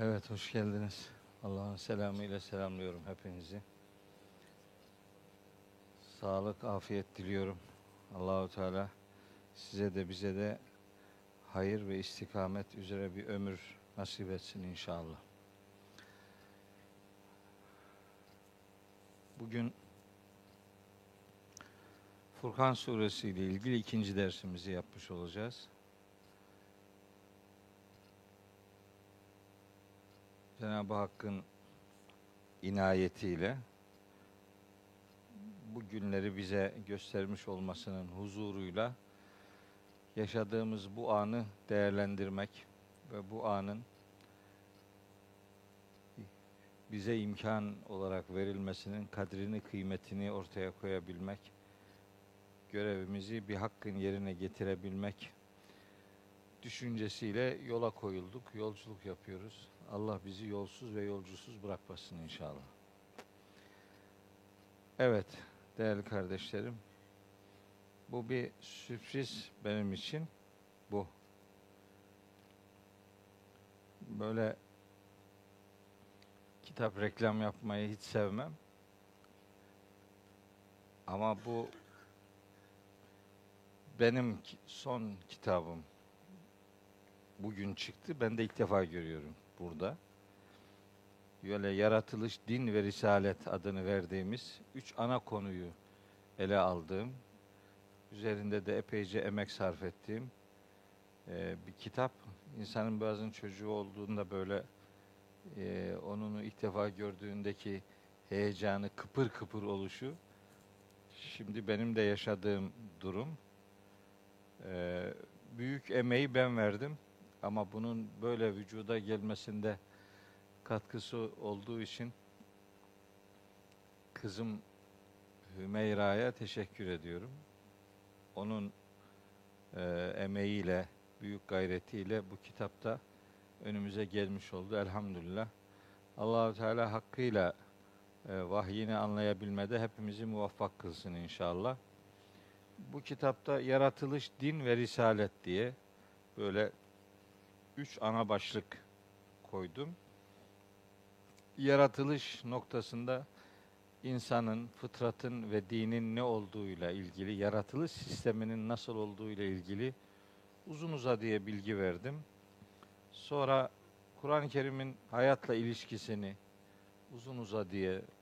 Evet, hoş geldiniz. Allah'ın selamıyla selamlıyorum hepinizi. Sağlık, afiyet diliyorum. Allahu Teala size de bize de hayır ve istikamet üzere bir ömür nasip etsin inşallah. Bugün Furkan suresi ile ilgili ikinci dersimizi yapmış olacağız. Cenab-ı Hakk'ın inayetiyle bu günleri bize göstermiş olmasının huzuruyla yaşadığımız bu anı değerlendirmek ve bu anın bize imkan olarak verilmesinin kadrini, kıymetini ortaya koyabilmek, görevimizi bir hakkın yerine getirebilmek düşüncesiyle yola koyulduk, yolculuk yapıyoruz. Allah bizi yolsuz ve yolcusuz bırakmasın inşallah. Evet, değerli kardeşlerim, bu bir sürpriz benim için. Bu. Böyle kitap reklam yapmayı hiç sevmem. Ama bu benim son kitabım. Bugün çıktı. Ben de ilk defa görüyorum burada. Böyle yaratılış, din ve risalet adını verdiğimiz üç ana konuyu ele aldığım, üzerinde de epeyce emek sarf ettiğim e, bir kitap. İnsanın bazen çocuğu olduğunda böyle e, onunu ilk defa gördüğündeki heyecanı, kıpır kıpır oluşu, şimdi benim de yaşadığım durum. E, büyük emeği ben verdim. Ama bunun böyle vücuda gelmesinde katkısı olduğu için kızım Hümeyra'ya teşekkür ediyorum. Onun e, emeğiyle, büyük gayretiyle bu kitapta önümüze gelmiş oldu. Elhamdülillah. Allahu Teala hakkıyla e, vahyini anlayabilmede hepimizi muvaffak kılsın inşallah. Bu kitapta yaratılış, din ve risalet diye böyle üç ana başlık koydum. Yaratılış noktasında insanın, fıtratın ve dinin ne olduğuyla ilgili, yaratılış sisteminin nasıl olduğuyla ilgili uzun uzadıya bilgi verdim. Sonra Kur'an-ı Kerim'in hayatla ilişkisini uzun uzadıya ilgi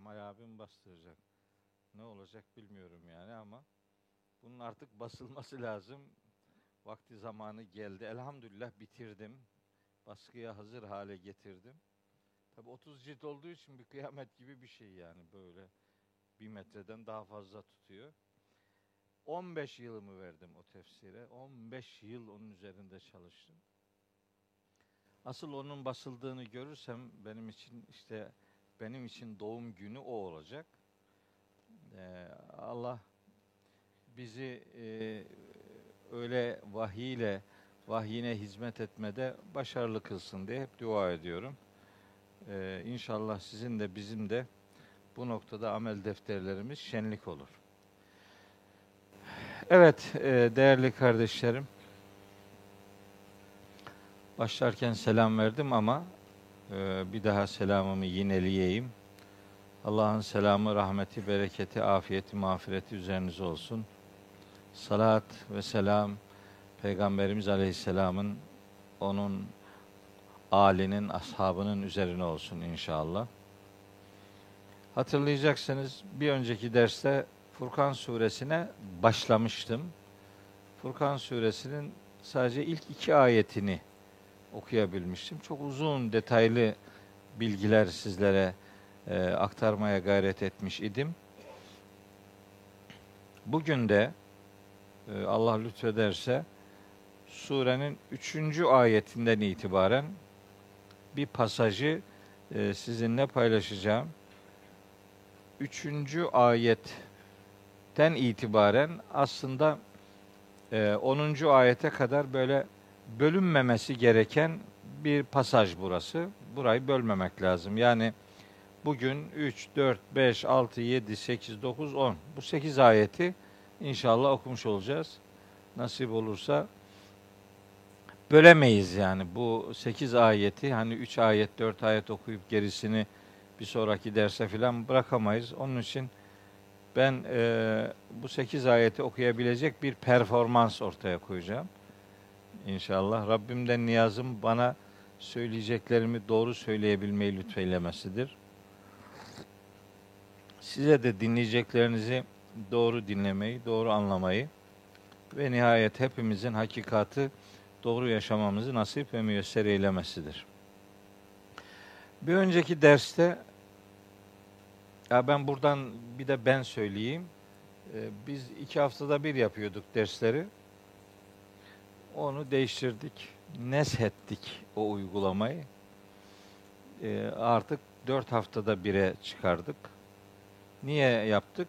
Kemal abim bastıracak. Ne olacak bilmiyorum yani ama bunun artık basılması lazım. Vakti zamanı geldi. Elhamdülillah bitirdim. Baskıya hazır hale getirdim. Tabi 30 cilt olduğu için bir kıyamet gibi bir şey yani böyle bir metreden daha fazla tutuyor. 15 yılımı verdim o tefsire. 15 yıl onun üzerinde çalıştım. Asıl onun basıldığını görürsem benim için işte benim için doğum günü o olacak. Ee, Allah bizi e, öyle vahiyle vahyine hizmet etmede başarılı kılsın diye hep dua ediyorum. Ee, inşallah sizin de bizim de bu noktada amel defterlerimiz şenlik olur. Evet e, değerli kardeşlerim başlarken selam verdim ama bir daha selamımı yineleyeyim. Allah'ın selamı, rahmeti, bereketi, afiyeti, mağfireti üzerinize olsun. Salat ve selam Peygamberimiz Aleyhisselam'ın onun alinin, ashabının üzerine olsun inşallah. Hatırlayacaksınız bir önceki derste Furkan suresine başlamıştım. Furkan suresinin sadece ilk iki ayetini okuyabilmiştim. Çok uzun, detaylı bilgiler sizlere e, aktarmaya gayret etmiş idim. Bugün de e, Allah lütfederse surenin üçüncü ayetinden itibaren bir pasajı e, sizinle paylaşacağım. Üçüncü ayetten itibaren aslında e, 10. ayete kadar böyle bölünmemesi gereken bir pasaj burası. Burayı bölmemek lazım. Yani bugün 3, 4, 5, 6, 7, 8, 9, 10 bu 8 ayeti inşallah okumuş olacağız. Nasip olursa bölemeyiz yani bu 8 ayeti hani 3 ayet 4 ayet okuyup gerisini bir sonraki derse filan bırakamayız. Onun için ben e, bu 8 ayeti okuyabilecek bir performans ortaya koyacağım. İnşallah Rabbimden niyazım bana söyleyeceklerimi doğru söyleyebilmeyi lütfeylemesidir. Size de dinleyeceklerinizi doğru dinlemeyi, doğru anlamayı ve nihayet hepimizin hakikatı doğru yaşamamızı nasip ve müyesser eylemesidir. Bir önceki derste ya ben buradan bir de ben söyleyeyim. Ee, biz iki haftada bir yapıyorduk dersleri. Onu değiştirdik. Neshettik o uygulamayı. Ee, artık dört haftada bire çıkardık. Niye yaptık?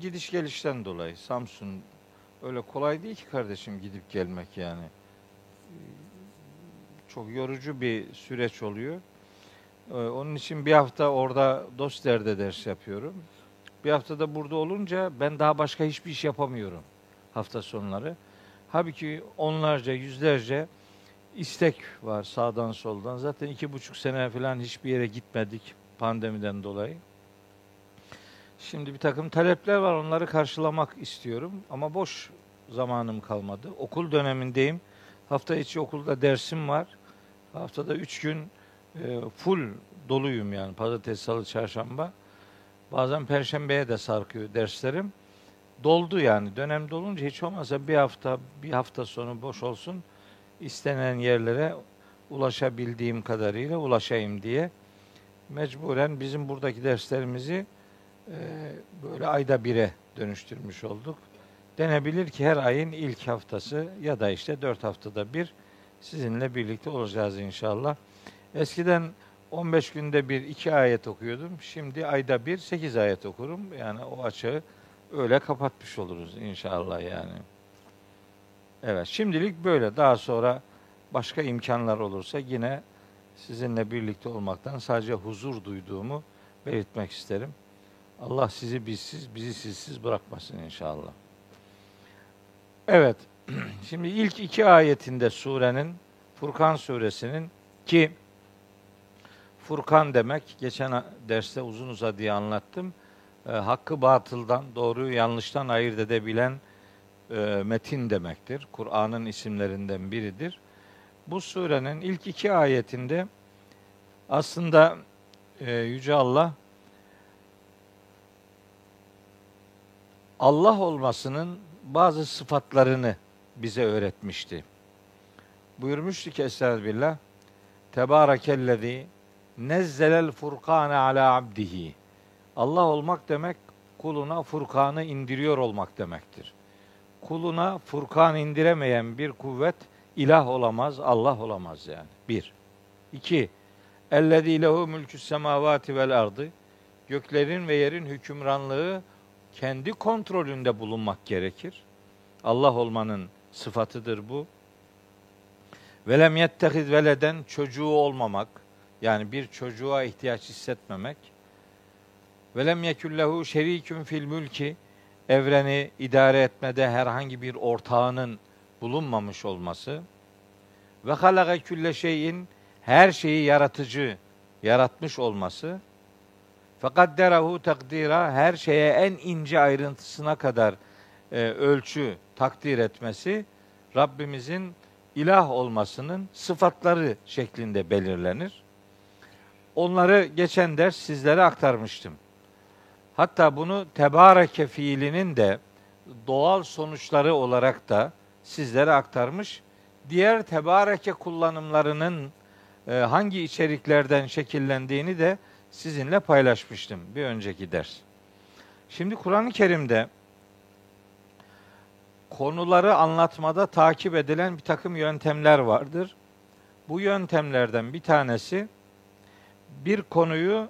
Gidiş gelişten dolayı. Samsun öyle kolay değil ki kardeşim gidip gelmek yani. Çok yorucu bir süreç oluyor. Ee, onun için bir hafta orada Doster'de ders yapıyorum. Bir hafta da burada olunca ben daha başka hiçbir iş yapamıyorum hafta sonları. Halbuki onlarca, yüzlerce istek var sağdan soldan. Zaten iki buçuk sene falan hiçbir yere gitmedik pandemiden dolayı. Şimdi bir takım talepler var onları karşılamak istiyorum ama boş zamanım kalmadı. Okul dönemindeyim. Hafta içi okulda dersim var. Haftada üç gün e, full doluyum yani pazartesi, salı, çarşamba. Bazen perşembeye de sarkıyor derslerim. Doldu yani. Dönem dolunca hiç olmazsa bir hafta, bir hafta sonu boş olsun. istenen yerlere ulaşabildiğim kadarıyla ulaşayım diye mecburen bizim buradaki derslerimizi e, böyle ayda bire dönüştürmüş olduk. Denebilir ki her ayın ilk haftası ya da işte dört haftada bir sizinle birlikte olacağız inşallah. Eskiden 15 günde bir iki ayet okuyordum. Şimdi ayda bir sekiz ayet okurum. Yani o açığı öyle kapatmış oluruz inşallah yani. Evet şimdilik böyle. Daha sonra başka imkanlar olursa yine sizinle birlikte olmaktan sadece huzur duyduğumu belirtmek isterim. Allah sizi bizsiz, bizi sizsiz bırakmasın inşallah. Evet, şimdi ilk iki ayetinde surenin, Furkan suresinin ki Furkan demek, geçen derste uzun uzadıya anlattım. E, hakkı batıldan, doğruyu yanlıştan ayırt edebilen e, metin demektir. Kur'an'ın isimlerinden biridir. Bu surenin ilk iki ayetinde aslında e, Yüce Allah Allah olmasının bazı sıfatlarını bize öğretmişti. Buyurmuştu ki Estağfirullah Tebârekellezî nezzelel furkâne ala abdihi. Allah olmak demek kuluna Furkan'ı indiriyor olmak demektir. Kuluna Furkan indiremeyen bir kuvvet ilah olamaz, Allah olamaz yani. Bir. İki. Ellezî lehu mülkü semavati vel ardı. Göklerin ve yerin hükümranlığı kendi kontrolünde bulunmak gerekir. Allah olmanın sıfatıdır bu. Velem yettehiz veleden çocuğu olmamak, yani bir çocuğa ihtiyaç hissetmemek. Velem yekullehu şerikün fil mülki, evreni idare etmede herhangi bir ortağının bulunmamış olması. Ve halaka külle şeyin, her şeyi yaratıcı, yaratmış olması. Fakat derahu takdira her şeye en ince ayrıntısına kadar e, ölçü takdir etmesi Rabbimizin ilah olmasının sıfatları şeklinde belirlenir. Onları geçen ders sizlere aktarmıştım. Hatta bunu tebareke fiilinin de doğal sonuçları olarak da sizlere aktarmış. Diğer tebareke kullanımlarının e, hangi içeriklerden şekillendiğini de sizinle paylaşmıştım bir önceki ders. Şimdi Kur'an-ı Kerim'de konuları anlatmada takip edilen bir takım yöntemler vardır. Bu yöntemlerden bir tanesi bir konuyu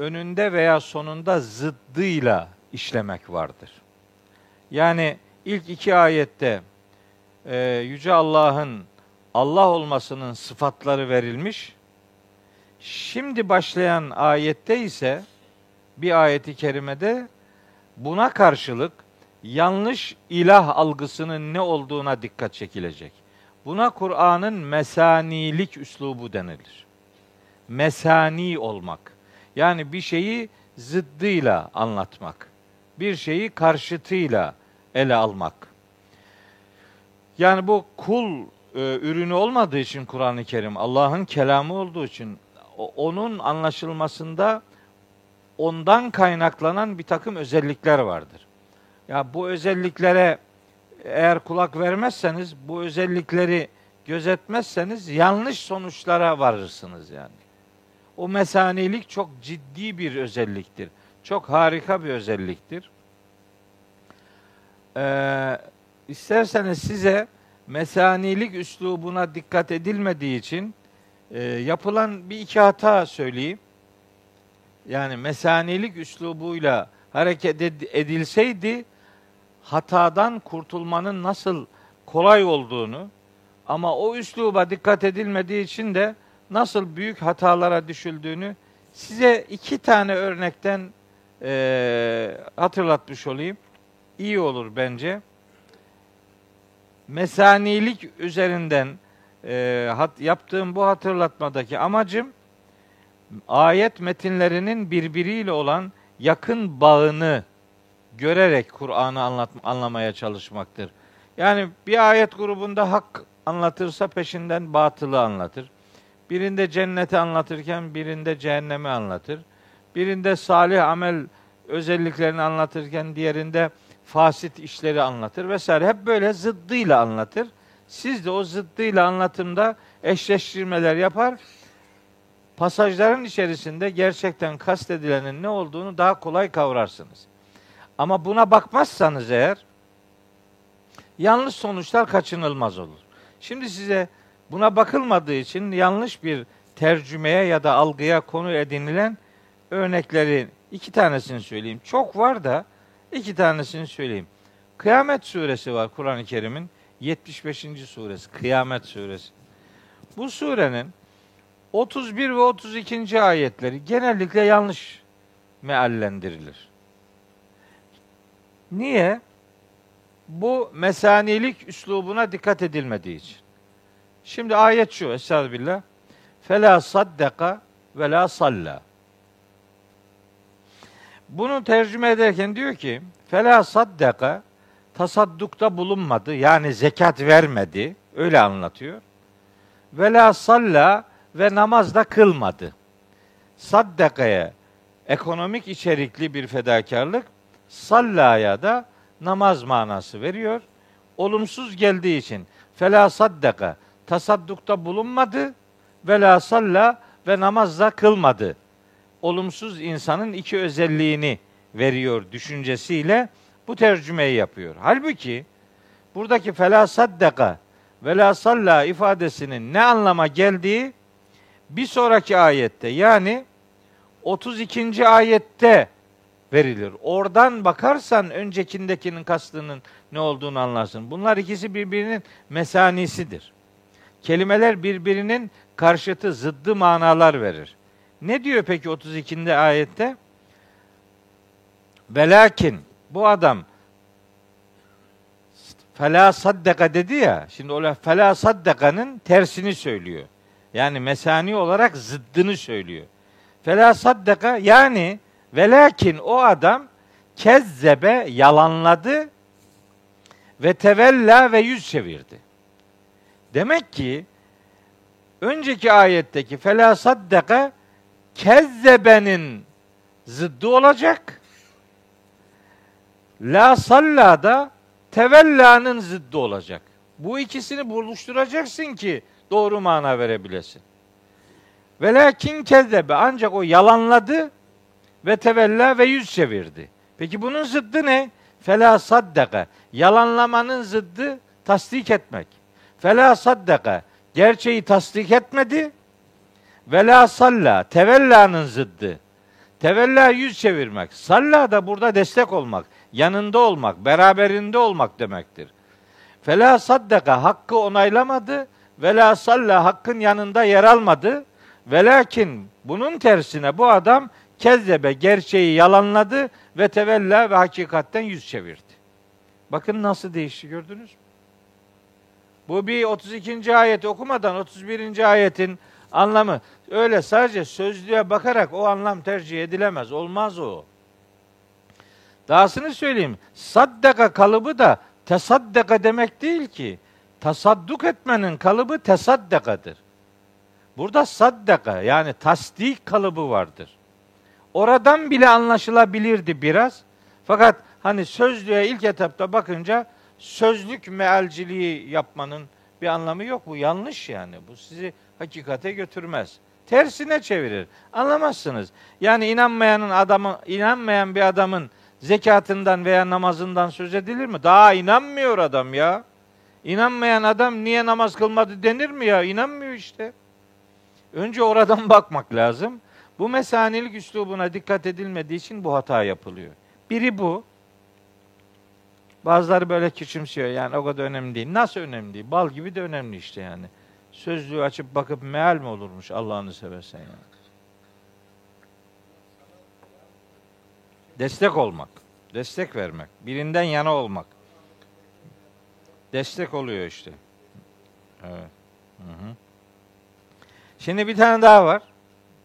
önünde veya sonunda zıddıyla işlemek vardır. Yani ilk iki ayette e, Yüce Allah'ın Allah olmasının sıfatları verilmiş. Şimdi başlayan ayette ise bir ayeti kerimede buna karşılık yanlış ilah algısının ne olduğuna dikkat çekilecek. Buna Kur'an'ın mesanilik üslubu denilir. Mesani olmak. Yani bir şeyi zıddıyla anlatmak. Bir şeyi karşıtıyla ele almak. Yani bu kul e, ürünü olmadığı için Kur'an-ı Kerim, Allah'ın kelamı olduğu için onun anlaşılmasında ondan kaynaklanan bir takım özellikler vardır. Ya bu özelliklere eğer kulak vermezseniz, bu özellikleri gözetmezseniz yanlış sonuçlara varırsınız yani. O mesanilik çok ciddi bir özelliktir. Çok harika bir özelliktir. Ee, isterseniz size mesanilik üslubuna dikkat edilmediği için e, yapılan bir iki hata söyleyeyim. Yani mesanilik üslubuyla hareket edilseydi hatadan kurtulmanın nasıl kolay olduğunu ama o üsluba dikkat edilmediği için de nasıl büyük hatalara düşüldüğünü size iki tane örnekten e, hatırlatmış olayım. İyi olur bence. Mesanilik üzerinden e, hat, yaptığım bu hatırlatmadaki amacım ayet metinlerinin birbiriyle olan yakın bağını görerek Kur'an'ı anlamaya çalışmaktır. Yani bir ayet grubunda hak anlatırsa peşinden batılı anlatır. Birinde cenneti anlatırken birinde cehennemi anlatır. Birinde salih amel özelliklerini anlatırken diğerinde fasit işleri anlatır vesaire. Hep böyle zıddıyla anlatır. Siz de o zıddıyla anlatımda eşleştirmeler yapar. Pasajların içerisinde gerçekten kastedilenin ne olduğunu daha kolay kavrarsınız. Ama buna bakmazsanız eğer yanlış sonuçlar kaçınılmaz olur. Şimdi size buna bakılmadığı için yanlış bir tercümeye ya da algıya konu edinilen örnekleri iki tanesini söyleyeyim. Çok var da iki tanesini söyleyeyim. Kıyamet suresi var Kur'an-ı Kerim'in 75. suresi. Kıyamet suresi. Bu surenin 31 ve 32. ayetleri genellikle yanlış meallendirilir. Niye? Bu mesanilik üslubuna dikkat edilmediği için. Şimdi ayet şu Estağfirullah. Fela saddaka ve la salla. Bunu tercüme ederken diyor ki Fela saddaka tasaddukta bulunmadı. Yani zekat vermedi. Öyle anlatıyor. Ve la salla ve namaz da kılmadı. Saddakaya ekonomik içerikli bir fedakarlık, sallaya da namaz manası veriyor. Olumsuz geldiği için fela saddaka tasaddukta bulunmadı ve la salla ve namazda kılmadı. Olumsuz insanın iki özelliğini veriyor düşüncesiyle bu tercümeyi yapıyor. Halbuki buradaki fela saddaka ve la salla ifadesinin ne anlama geldiği bir sonraki ayette yani 32. ayette verilir. Oradan bakarsan öncekindekinin kastının ne olduğunu anlarsın. Bunlar ikisi birbirinin mesanisidir. Kelimeler birbirinin karşıtı, zıddı manalar verir. Ne diyor peki 32. ayette? Velakin bu adam fela saddaka dedi ya. Şimdi o fela saddaka'nın tersini söylüyor. Yani mesani olarak zıddını söylüyor. Fela saddaka yani velakin o adam kezzebe yalanladı ve tevella ve yüz çevirdi. Demek ki önceki ayetteki fela saddaka kezzebenin zıddı olacak. La salla da tevellanın zıddı olacak. Bu ikisini buluşturacaksın ki doğru mana verebilesin. Velakin kezzebe ancak o yalanladı ve tevella ve yüz çevirdi. Peki bunun zıddı ne? Fela saddaka. Yalanlamanın zıddı tasdik etmek. Fela saddaka. Gerçeği tasdik etmedi. Vela salla. Tevella'nın zıddı. Tevella yüz çevirmek. Salla da burada destek olmak, yanında olmak, beraberinde olmak demektir. Fela saddaka hakkı onaylamadı. Vela salla hakkın yanında yer almadı. Velakin bunun tersine bu adam kezzebe gerçeği yalanladı ve tevella ve hakikatten yüz çevirdi. Bakın nasıl değişti gördünüz mü? Bu bir 32. ayet okumadan 31. ayetin anlamı öyle sadece sözlüğe bakarak o anlam tercih edilemez. Olmaz o. Dahasını söyleyeyim. Saddaka kalıbı da tesaddaka demek değil ki. Tasadduk etmenin kalıbı tesaddakadır. Burada saddaka yani tasdik kalıbı vardır. Oradan bile anlaşılabilirdi biraz. Fakat hani sözlüğe ilk etapta bakınca sözlük mealciliği yapmanın bir anlamı yok. Bu yanlış yani. Bu sizi hakikate götürmez. Tersine çevirir. Anlamazsınız. Yani inanmayanın adamı, inanmayan bir adamın zekatından veya namazından söz edilir mi? Daha inanmıyor adam ya. İnanmayan adam niye namaz kılmadı denir mi ya? İnanmıyor işte. Önce oradan bakmak lazım. Bu mesanilik üslubuna dikkat edilmediği için bu hata yapılıyor. Biri bu. Bazıları böyle küçümsüyor yani o kadar önemli değil. Nasıl önemli değil? Bal gibi de önemli işte yani. Sözlüğü açıp bakıp meal mi olurmuş Allah'ını seversen yani. Destek olmak, destek vermek, birinden yana olmak. Destek oluyor işte. Evet. Hı hı. Şimdi bir tane daha var.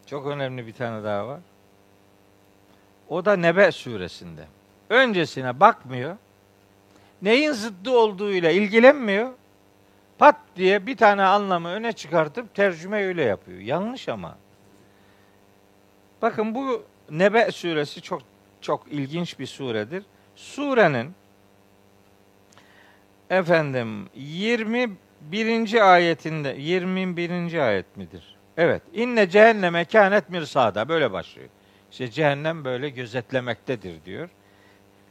Çok önemli bir tane daha var. O da Nebe suresinde. Öncesine bakmıyor. Neyin zıddı olduğuyla ilgilenmiyor. Pat diye bir tane anlamı öne çıkartıp tercüme öyle yapıyor. Yanlış ama. Bakın bu Nebe suresi çok çok ilginç bir suredir. Surenin efendim 21. ayetinde 21. ayet midir? Evet. İnne cehenneme kânet mirsada. Böyle başlıyor. İşte cehennem böyle gözetlemektedir diyor.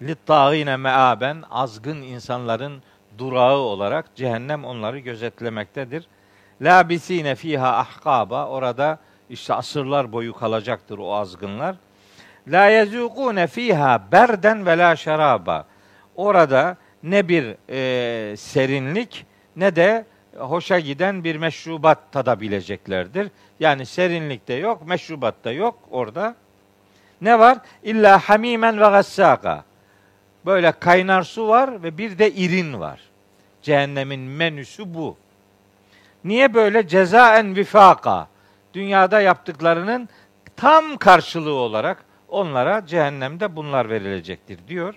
Littâgîne meaben azgın insanların durağı olarak cehennem onları gözetlemektedir. La bisine fiha ahkaba orada işte asırlar boyu kalacaktır o azgınlar. La yezûkûne fiha berden ve la şaraba. Orada ne bir e, serinlik ne de hoşa giden bir meşrubat tadabileceklerdir. Yani serinlik de yok, meşrubat da yok orada. Ne var? İlla hamimen ve gassaka. Böyle kaynar su var ve bir de irin var. Cehennemin menüsü bu. Niye böyle cezaen vifaka? Dünyada yaptıklarının tam karşılığı olarak onlara cehennemde bunlar verilecektir diyor.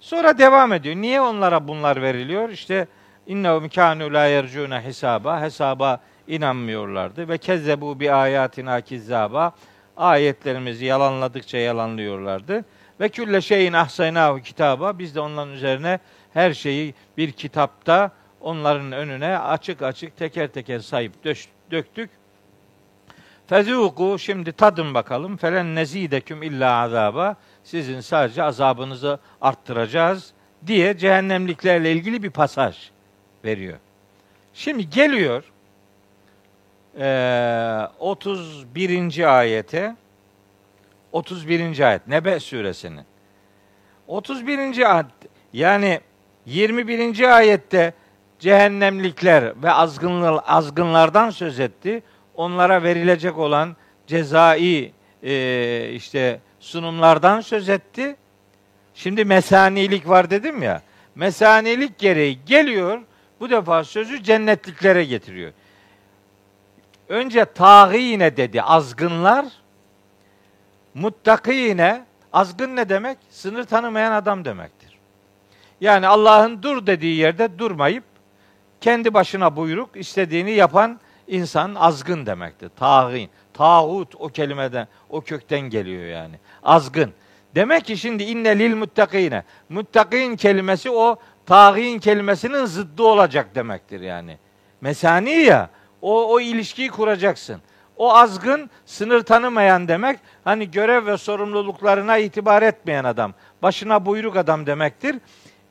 Sonra devam ediyor. Niye onlara bunlar veriliyor? İşte innehum kânû lâ yercûne hesaba. Hesaba inanmıyorlardı. Ve kezzebu bi ayatina kizzaba. Ayetlerimizi yalanladıkça yalanlıyorlardı. Ve külle şeyin ahsaynahu kitaba. Biz de onların üzerine her şeyi bir kitapta onların önüne açık açık teker teker sayıp döktük. Fezuku şimdi tadın bakalım. Felen nezideküm illa azaba. Sizin sadece azabınızı arttıracağız diye cehennemliklerle ilgili bir pasaj veriyor. Şimdi geliyor e, 31. ayete 31. ayet Nebe suresinin 31. ayet yani 21. ayette cehennemlikler ve azgınlar, azgınlardan söz etti. Onlara verilecek olan cezai e, işte sunumlardan söz etti. Şimdi mesanilik var dedim ya. Mesanilik gereği geliyor. Bu defa sözü cennetliklere getiriyor. Önce tağine dedi azgınlar. Muttakine azgın ne demek? Sınır tanımayan adam demektir. Yani Allah'ın dur dediği yerde durmayıp kendi başına buyruk istediğini yapan insan azgın demektir. Tağin. Tağut o kelimeden, o kökten geliyor yani. Azgın. Demek ki şimdi inne lil muttakine. Muttakin kelimesi o tağin kelimesinin zıddı olacak demektir yani. Mesani ya o, o ilişkiyi kuracaksın. O azgın, sınır tanımayan demek. Hani görev ve sorumluluklarına itibar etmeyen adam. Başına buyruk adam demektir.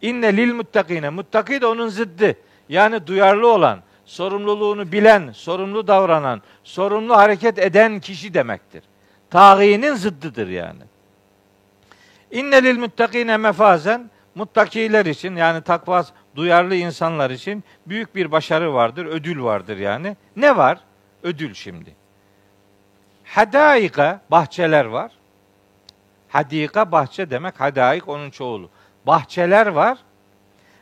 İnne lil muttakine. Muttaki de onun zıddı. Yani duyarlı olan, sorumluluğunu bilen, sorumlu davranan, sorumlu hareket eden kişi demektir. Tağinin zıddıdır yani. İnne lil muttakine mefazen muttakiler için yani takva duyarlı insanlar için büyük bir başarı vardır, ödül vardır yani. Ne var? Ödül şimdi. Hadaika bahçeler var. Hadika bahçe demek, hadaik onun çoğulu. Bahçeler var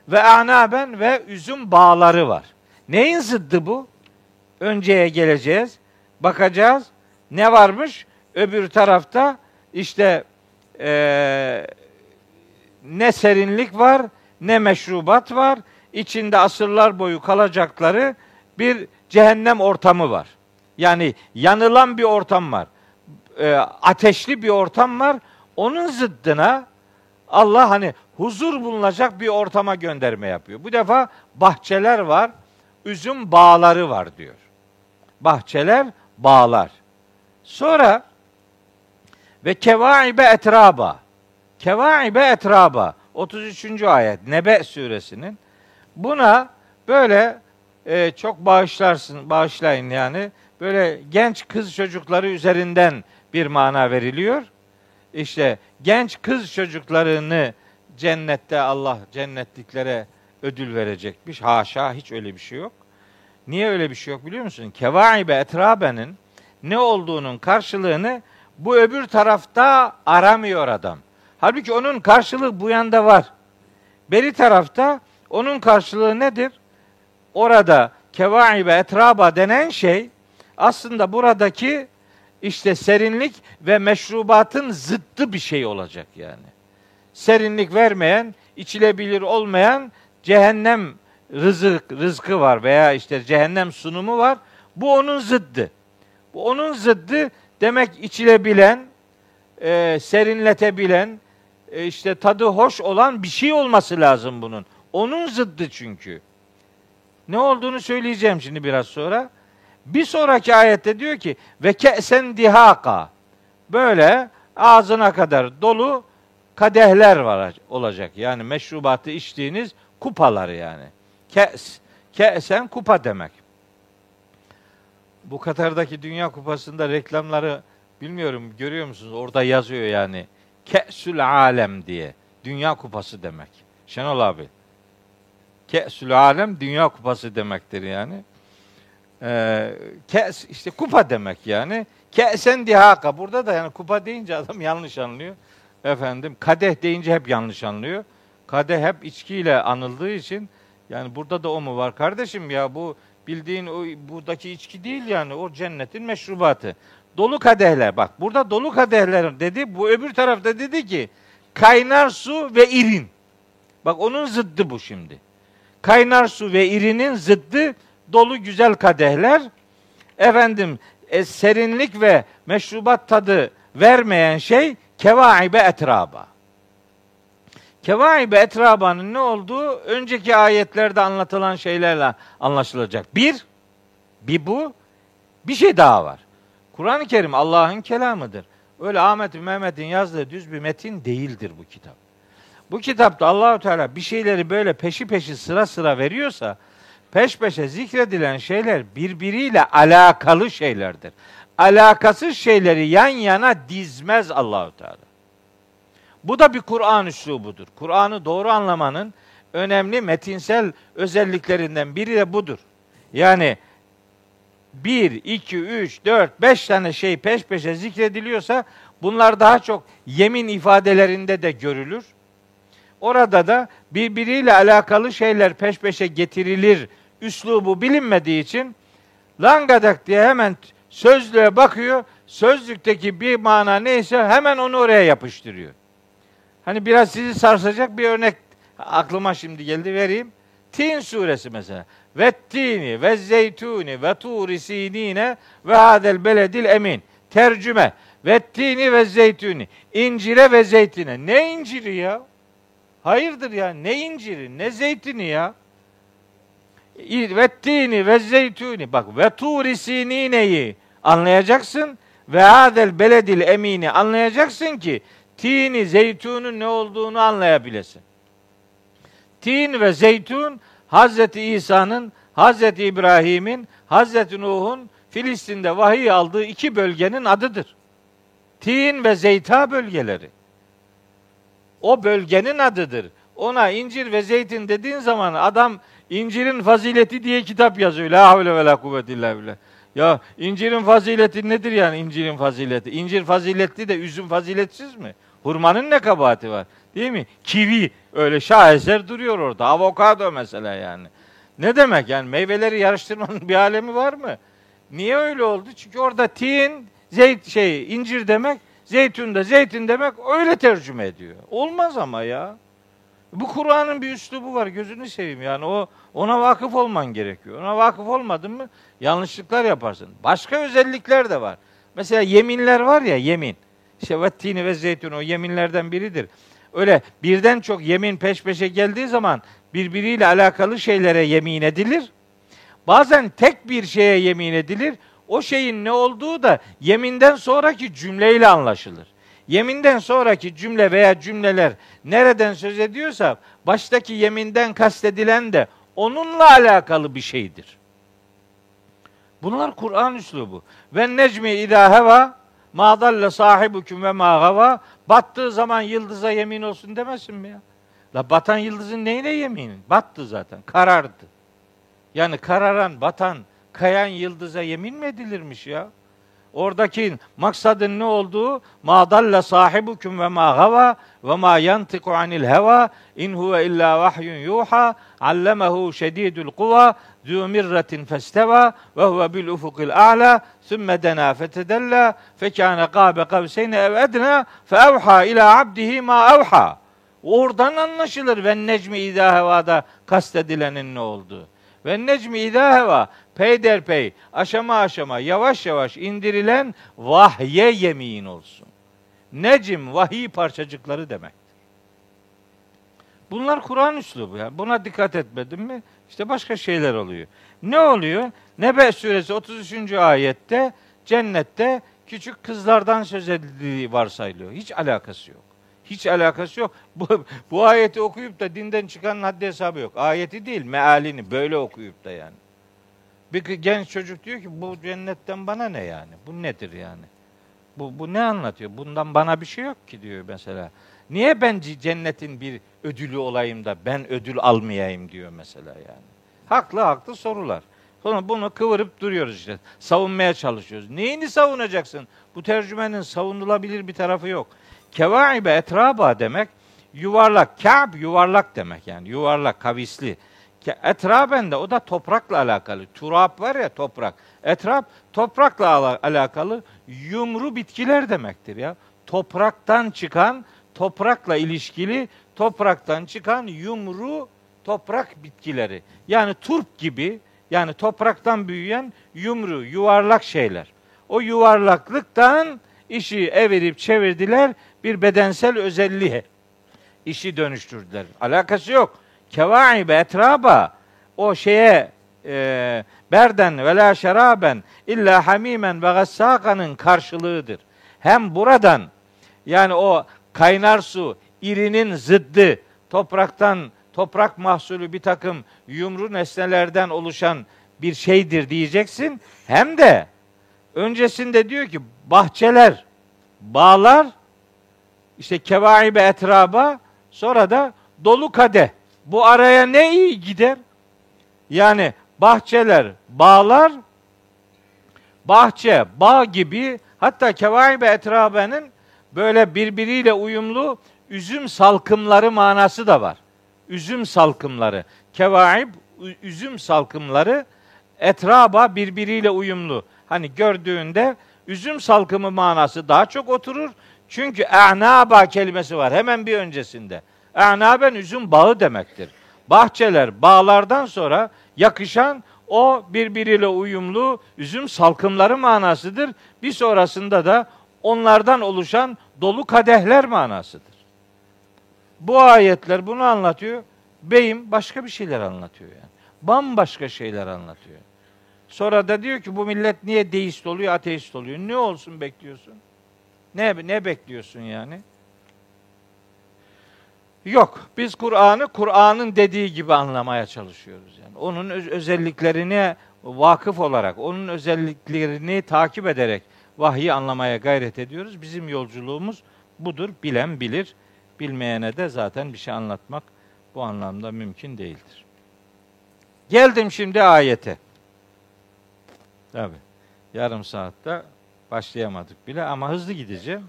ve anaben ve üzüm bağları var. Neyin zıddı bu? Önceye geleceğiz. Bakacağız. Ne varmış? Öbür tarafta işte ee, ne serinlik var, ne meşrubat var. İçinde asırlar boyu kalacakları bir cehennem ortamı var. Yani yanılan bir ortam var. E, ateşli bir ortam var. Onun zıddına Allah hani huzur bulunacak bir ortama gönderme yapıyor. Bu defa bahçeler var, üzüm bağları var diyor. Bahçeler, bağlar. Sonra ve kevaibe etraba. Kevaibe etraba. 33. ayet Nebe suresinin. Buna böyle e, çok bağışlarsın, bağışlayın yani. Böyle genç kız çocukları üzerinden bir mana veriliyor. İşte genç kız çocuklarını cennette Allah cennetliklere ödül verecekmiş. Haşa hiç öyle bir şey yok. Niye öyle bir şey yok biliyor musun? Kevaibe etrabenin ne olduğunun karşılığını bu öbür tarafta aramıyor adam. Halbuki onun karşılığı bu yanda var. Beri tarafta onun karşılığı nedir? Orada kevaibe etraba denen şey aslında buradaki işte serinlik ve meşrubatın zıttı bir şey olacak yani. Serinlik vermeyen, içilebilir olmayan cehennem rızık, rızkı var veya işte cehennem sunumu var. Bu onun zıddı. Bu onun zıddı demek içilebilen, e, serinletebilen, e, işte tadı hoş olan bir şey olması lazım bunun. Onun zıddı çünkü. Ne olduğunu söyleyeceğim şimdi biraz sonra. Bir sonraki ayette diyor ki ve ke'sen dihaka. Böyle ağzına kadar dolu kadehler var olacak. Yani meşrubatı içtiğiniz kupalar yani. Ke's. Ke'sen kupa demek. Bu Katar'daki Dünya Kupası'nda reklamları bilmiyorum görüyor musunuz? Orada yazıyor yani. Ke'sül alem diye. Dünya kupası demek. Şenol abi. Ke'sül alem dünya kupası demektir yani. Ee, kes işte kupa demek yani. Ke'sen dihaka. Burada da yani kupa deyince adam yanlış anlıyor. Efendim kadeh deyince hep yanlış anlıyor. Kadeh hep içkiyle anıldığı için yani burada da o mu var kardeşim ya bu bildiğin o buradaki içki değil yani o cennetin meşrubatı. Dolu kadehler bak burada dolu kadehler dedi bu öbür tarafta dedi ki kaynar su ve irin. Bak onun zıddı bu şimdi. Kaynar su ve irinin zıddı dolu güzel kadehler. Efendim e, serinlik ve meşrubat tadı vermeyen şey kevaibe etraba. Kevaibe etrabanın ne olduğu önceki ayetlerde anlatılan şeylerle anlaşılacak. Bir, bir bu, bir şey daha var. Kur'an-ı Kerim Allah'ın kelamıdır. Öyle Ahmet Mehmet'in yazdığı düz bir metin değildir bu kitap. Bu kitapta Allahu Teala bir şeyleri böyle peşi peşi sıra sıra veriyorsa peş peşe zikredilen şeyler birbiriyle alakalı şeylerdir. Alakasız şeyleri yan yana dizmez Allahu Teala. Bu da bir Kur'an üslubudur. Kur'an'ı doğru anlamanın önemli metinsel özelliklerinden biri de budur. Yani bir, iki, üç, dört, beş tane şey peş peşe zikrediliyorsa bunlar daha çok yemin ifadelerinde de görülür. Orada da birbiriyle alakalı şeyler peş peşe getirilir üslubu bilinmediği için langadak diye hemen sözlüğe bakıyor. Sözlükteki bir mana neyse hemen onu oraya yapıştırıyor. Hani biraz sizi sarsacak bir örnek aklıma şimdi geldi vereyim. Tin suresi mesela. Ve tini ve zeytuni ve turi sinine ve hadel beledil emin. Tercüme. Ve tini ve zeytuni. İncire ve zeytine. Ne inciri ya? Hayırdır ya? Ne inciri? Ne zeytini ya? Ve tini ve zeytuni. Bak ve turi sinineyi anlayacaksın ve hadel beledil emini anlayacaksın ki tini zeytunun ne olduğunu anlayabilesin. Tin ve zeytun Hazreti İsa'nın, Hazreti İbrahim'in, Hazreti Nuh'un Filistin'de vahiy aldığı iki bölgenin adıdır. Tin ve Zeyta bölgeleri. O bölgenin adıdır. Ona incir ve zeytin dediğin zaman adam incirin fazileti diye kitap yazıyor. La havle ve la kuvvete illa billah. Ya incirin fazileti nedir yani incirin fazileti? İncir faziletli de üzüm faziletsiz mi? Hurmanın ne kabahati var? Değil mi? Kivi öyle şaheser duruyor orada. Avokado mesela yani. Ne demek yani meyveleri yarıştırmanın bir alemi var mı? Niye öyle oldu? Çünkü orada tin, zeyt şey, incir demek, zeytun da zeytin demek öyle tercüme ediyor. Olmaz ama ya. Bu Kur'an'ın bir üslubu var. Gözünü seveyim yani. O ona vakıf olman gerekiyor. Ona vakıf olmadın mı yanlışlıklar yaparsın. Başka özellikler de var. Mesela yeminler var ya yemin. İşte vettini ve zeytun o yeminlerden biridir. Öyle birden çok yemin peş peşe geldiği zaman birbiriyle alakalı şeylere yemin edilir. Bazen tek bir şeye yemin edilir. O şeyin ne olduğu da yeminden sonraki cümleyle anlaşılır. Yeminden sonraki cümle veya cümleler nereden söz ediyorsa baştaki yeminden kastedilen de onunla alakalı bir şeydir. Bunlar Kur'an üslubu. Ve necmi idâ heva ma dalle sahibukum ve ma gava battığı zaman yıldıza yemin olsun demesin mi ya? La batan yıldızın neyine yeminin? Battı zaten, karardı. Yani kararan, batan, kayan yıldıza yemin mi edilirmiş ya? Oradaki maksadın ne olduğu? Ma dalla sahibukum ve ma gava ve ma yantiku anil heva in huve illa vahyun yuha. Allemehu şedidul kuva zu mirratin festeva. Ve huve bil ufukil a'la. Sümme dena fetedella. Fekâne gâbe kavseyne ev edna. Fe evha ila abdihi ma evha Oradan anlaşılır. Ve necmi idâ hevada kastedilenin ne olduğu. Ve necmi idâ heva peyderpey, aşama aşama, yavaş yavaş indirilen vahye yemin olsun. Necim vahiy parçacıkları demek. Bunlar Kur'an üslubu ya. Buna dikkat etmedin mi? İşte başka şeyler oluyor. Ne oluyor? Nebe suresi 33. ayette cennette küçük kızlardan söz edildiği varsayılıyor. Hiç alakası yok. Hiç alakası yok. Bu, bu ayeti okuyup da dinden çıkanın haddi hesabı yok. Ayeti değil, mealini böyle okuyup da yani. Bir genç çocuk diyor ki bu cennetten bana ne yani? Bu nedir yani? Bu, bu ne anlatıyor? Bundan bana bir şey yok ki diyor mesela. Niye ben cennetin bir ödülü olayım da ben ödül almayayım diyor mesela yani. Haklı haklı sorular. Sonra bunu kıvırıp duruyoruz işte. Savunmaya çalışıyoruz. Neyini savunacaksın? Bu tercümenin savunulabilir bir tarafı yok. Kevaibe etraba demek yuvarlak. Ka'b yuvarlak demek yani. Yuvarlak, kavisli. Etraben de o da toprakla alakalı. Turap var ya toprak. Etrap toprakla alakalı yumru bitkiler demektir ya. Topraktan çıkan, toprakla ilişkili, topraktan çıkan yumru toprak bitkileri. Yani turp gibi, yani topraktan büyüyen yumru, yuvarlak şeyler. O yuvarlaklıktan işi evirip çevirdiler, bir bedensel özelliğe işi dönüştürdüler. Alakası yok kevaibe etraba o şeye e, berden ve la şeraben illa hamimen ve gassakanın karşılığıdır. Hem buradan yani o kaynar su irinin zıddı topraktan toprak mahsulü bir takım yumru nesnelerden oluşan bir şeydir diyeceksin. Hem de öncesinde diyor ki bahçeler, bağlar işte kevaibe etraba sonra da dolu kadeh bu araya ne iyi gider? Yani bahçeler, bağlar, bahçe, bağ gibi hatta kevaibe etrabenin böyle birbiriyle uyumlu üzüm salkımları manası da var. Üzüm salkımları. Kevaib, üzüm salkımları etraba birbiriyle uyumlu. Hani gördüğünde üzüm salkımı manası daha çok oturur. Çünkü e'naba kelimesi var hemen bir öncesinde. E'naben üzüm bağı demektir. Bahçeler, bağlardan sonra yakışan o birbiriyle uyumlu üzüm salkımları manasıdır. Bir sonrasında da onlardan oluşan dolu kadehler manasıdır. Bu ayetler bunu anlatıyor. Beyim başka bir şeyler anlatıyor yani. Bambaşka şeyler anlatıyor. Sonra da diyor ki bu millet niye deist oluyor, ateist oluyor? Ne olsun bekliyorsun? Ne ne bekliyorsun yani? Yok. Biz Kur'an'ı Kur'an'ın dediği gibi anlamaya çalışıyoruz yani. Onun öz- özelliklerine vakıf olarak, onun özelliklerini takip ederek vahyi anlamaya gayret ediyoruz. Bizim yolculuğumuz budur. Bilen bilir. Bilmeyene de zaten bir şey anlatmak bu anlamda mümkün değildir. Geldim şimdi ayete. Tabi. Yarım saatte başlayamadık bile ama hızlı gideceğim.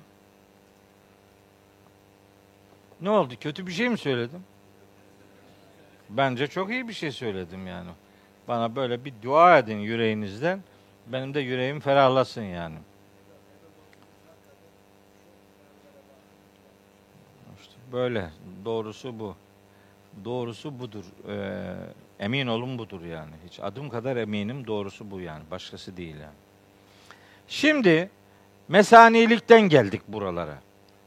Ne oldu? Kötü bir şey mi söyledim? Bence çok iyi bir şey söyledim yani. Bana böyle bir dua edin yüreğinizden. Benim de yüreğim ferahlasın yani. İşte böyle. Doğrusu bu. Doğrusu budur. Ee, emin olun budur yani. Hiç adım kadar eminim doğrusu bu yani. Başkası değil yani. Şimdi mesanilikten geldik buralara.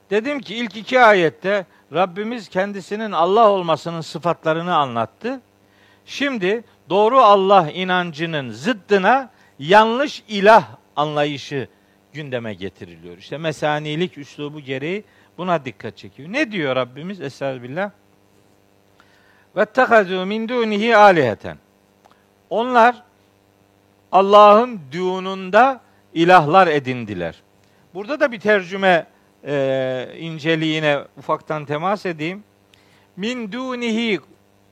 Dedim ki ilk iki ayette Rabbimiz kendisinin Allah olmasının sıfatlarını anlattı. Şimdi doğru Allah inancının zıddına yanlış ilah anlayışı gündeme getiriliyor. İşte mesanilik üslubu gereği buna dikkat çekiyor. Ne diyor Rabbimiz? Estağfirullah. Ve tehazû min dûnihi aliheten. Onlar Allah'ın düğününde ilahlar edindiler. Burada da bir tercüme e, inceliğine ufaktan temas edeyim. Min dunihi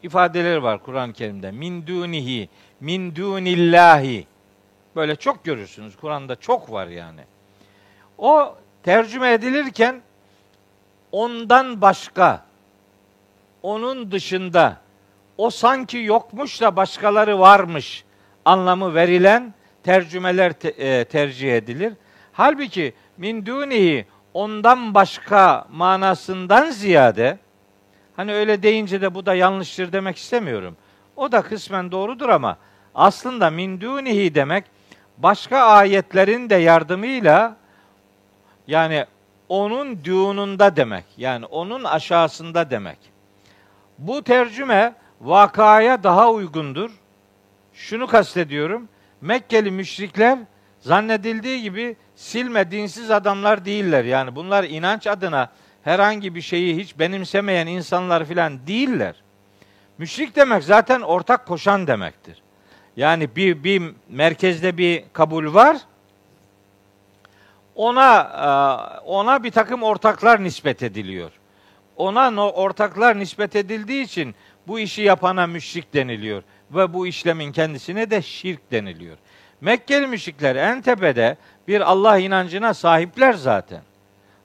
ifadeleri var Kur'an-ı Kerim'de. Min dunihi, min dunillahi. Böyle çok görürsünüz. Kur'an'da çok var yani. O tercüme edilirken ondan başka, onun dışında, o sanki yokmuş da başkaları varmış anlamı verilen tercümeler te, e, tercih edilir. Halbuki min dunihi ondan başka manasından ziyade hani öyle deyince de bu da yanlıştır demek istemiyorum. O da kısmen doğrudur ama aslında min dunihi demek başka ayetlerin de yardımıyla yani onun düğününde demek. Yani onun aşağısında demek. Bu tercüme vakaya daha uygundur. Şunu kastediyorum. Mekkeli müşrikler zannedildiği gibi silme dinsiz adamlar değiller. Yani bunlar inanç adına herhangi bir şeyi hiç benimsemeyen insanlar filan değiller. Müşrik demek zaten ortak koşan demektir. Yani bir, bir merkezde bir kabul var. Ona e, ona bir takım ortaklar nispet ediliyor. Ona ortaklar nispet edildiği için bu işi yapana müşrik deniliyor ve bu işlemin kendisine de şirk deniliyor. Mekkeli müşrikler en tepede bir Allah inancına sahipler zaten.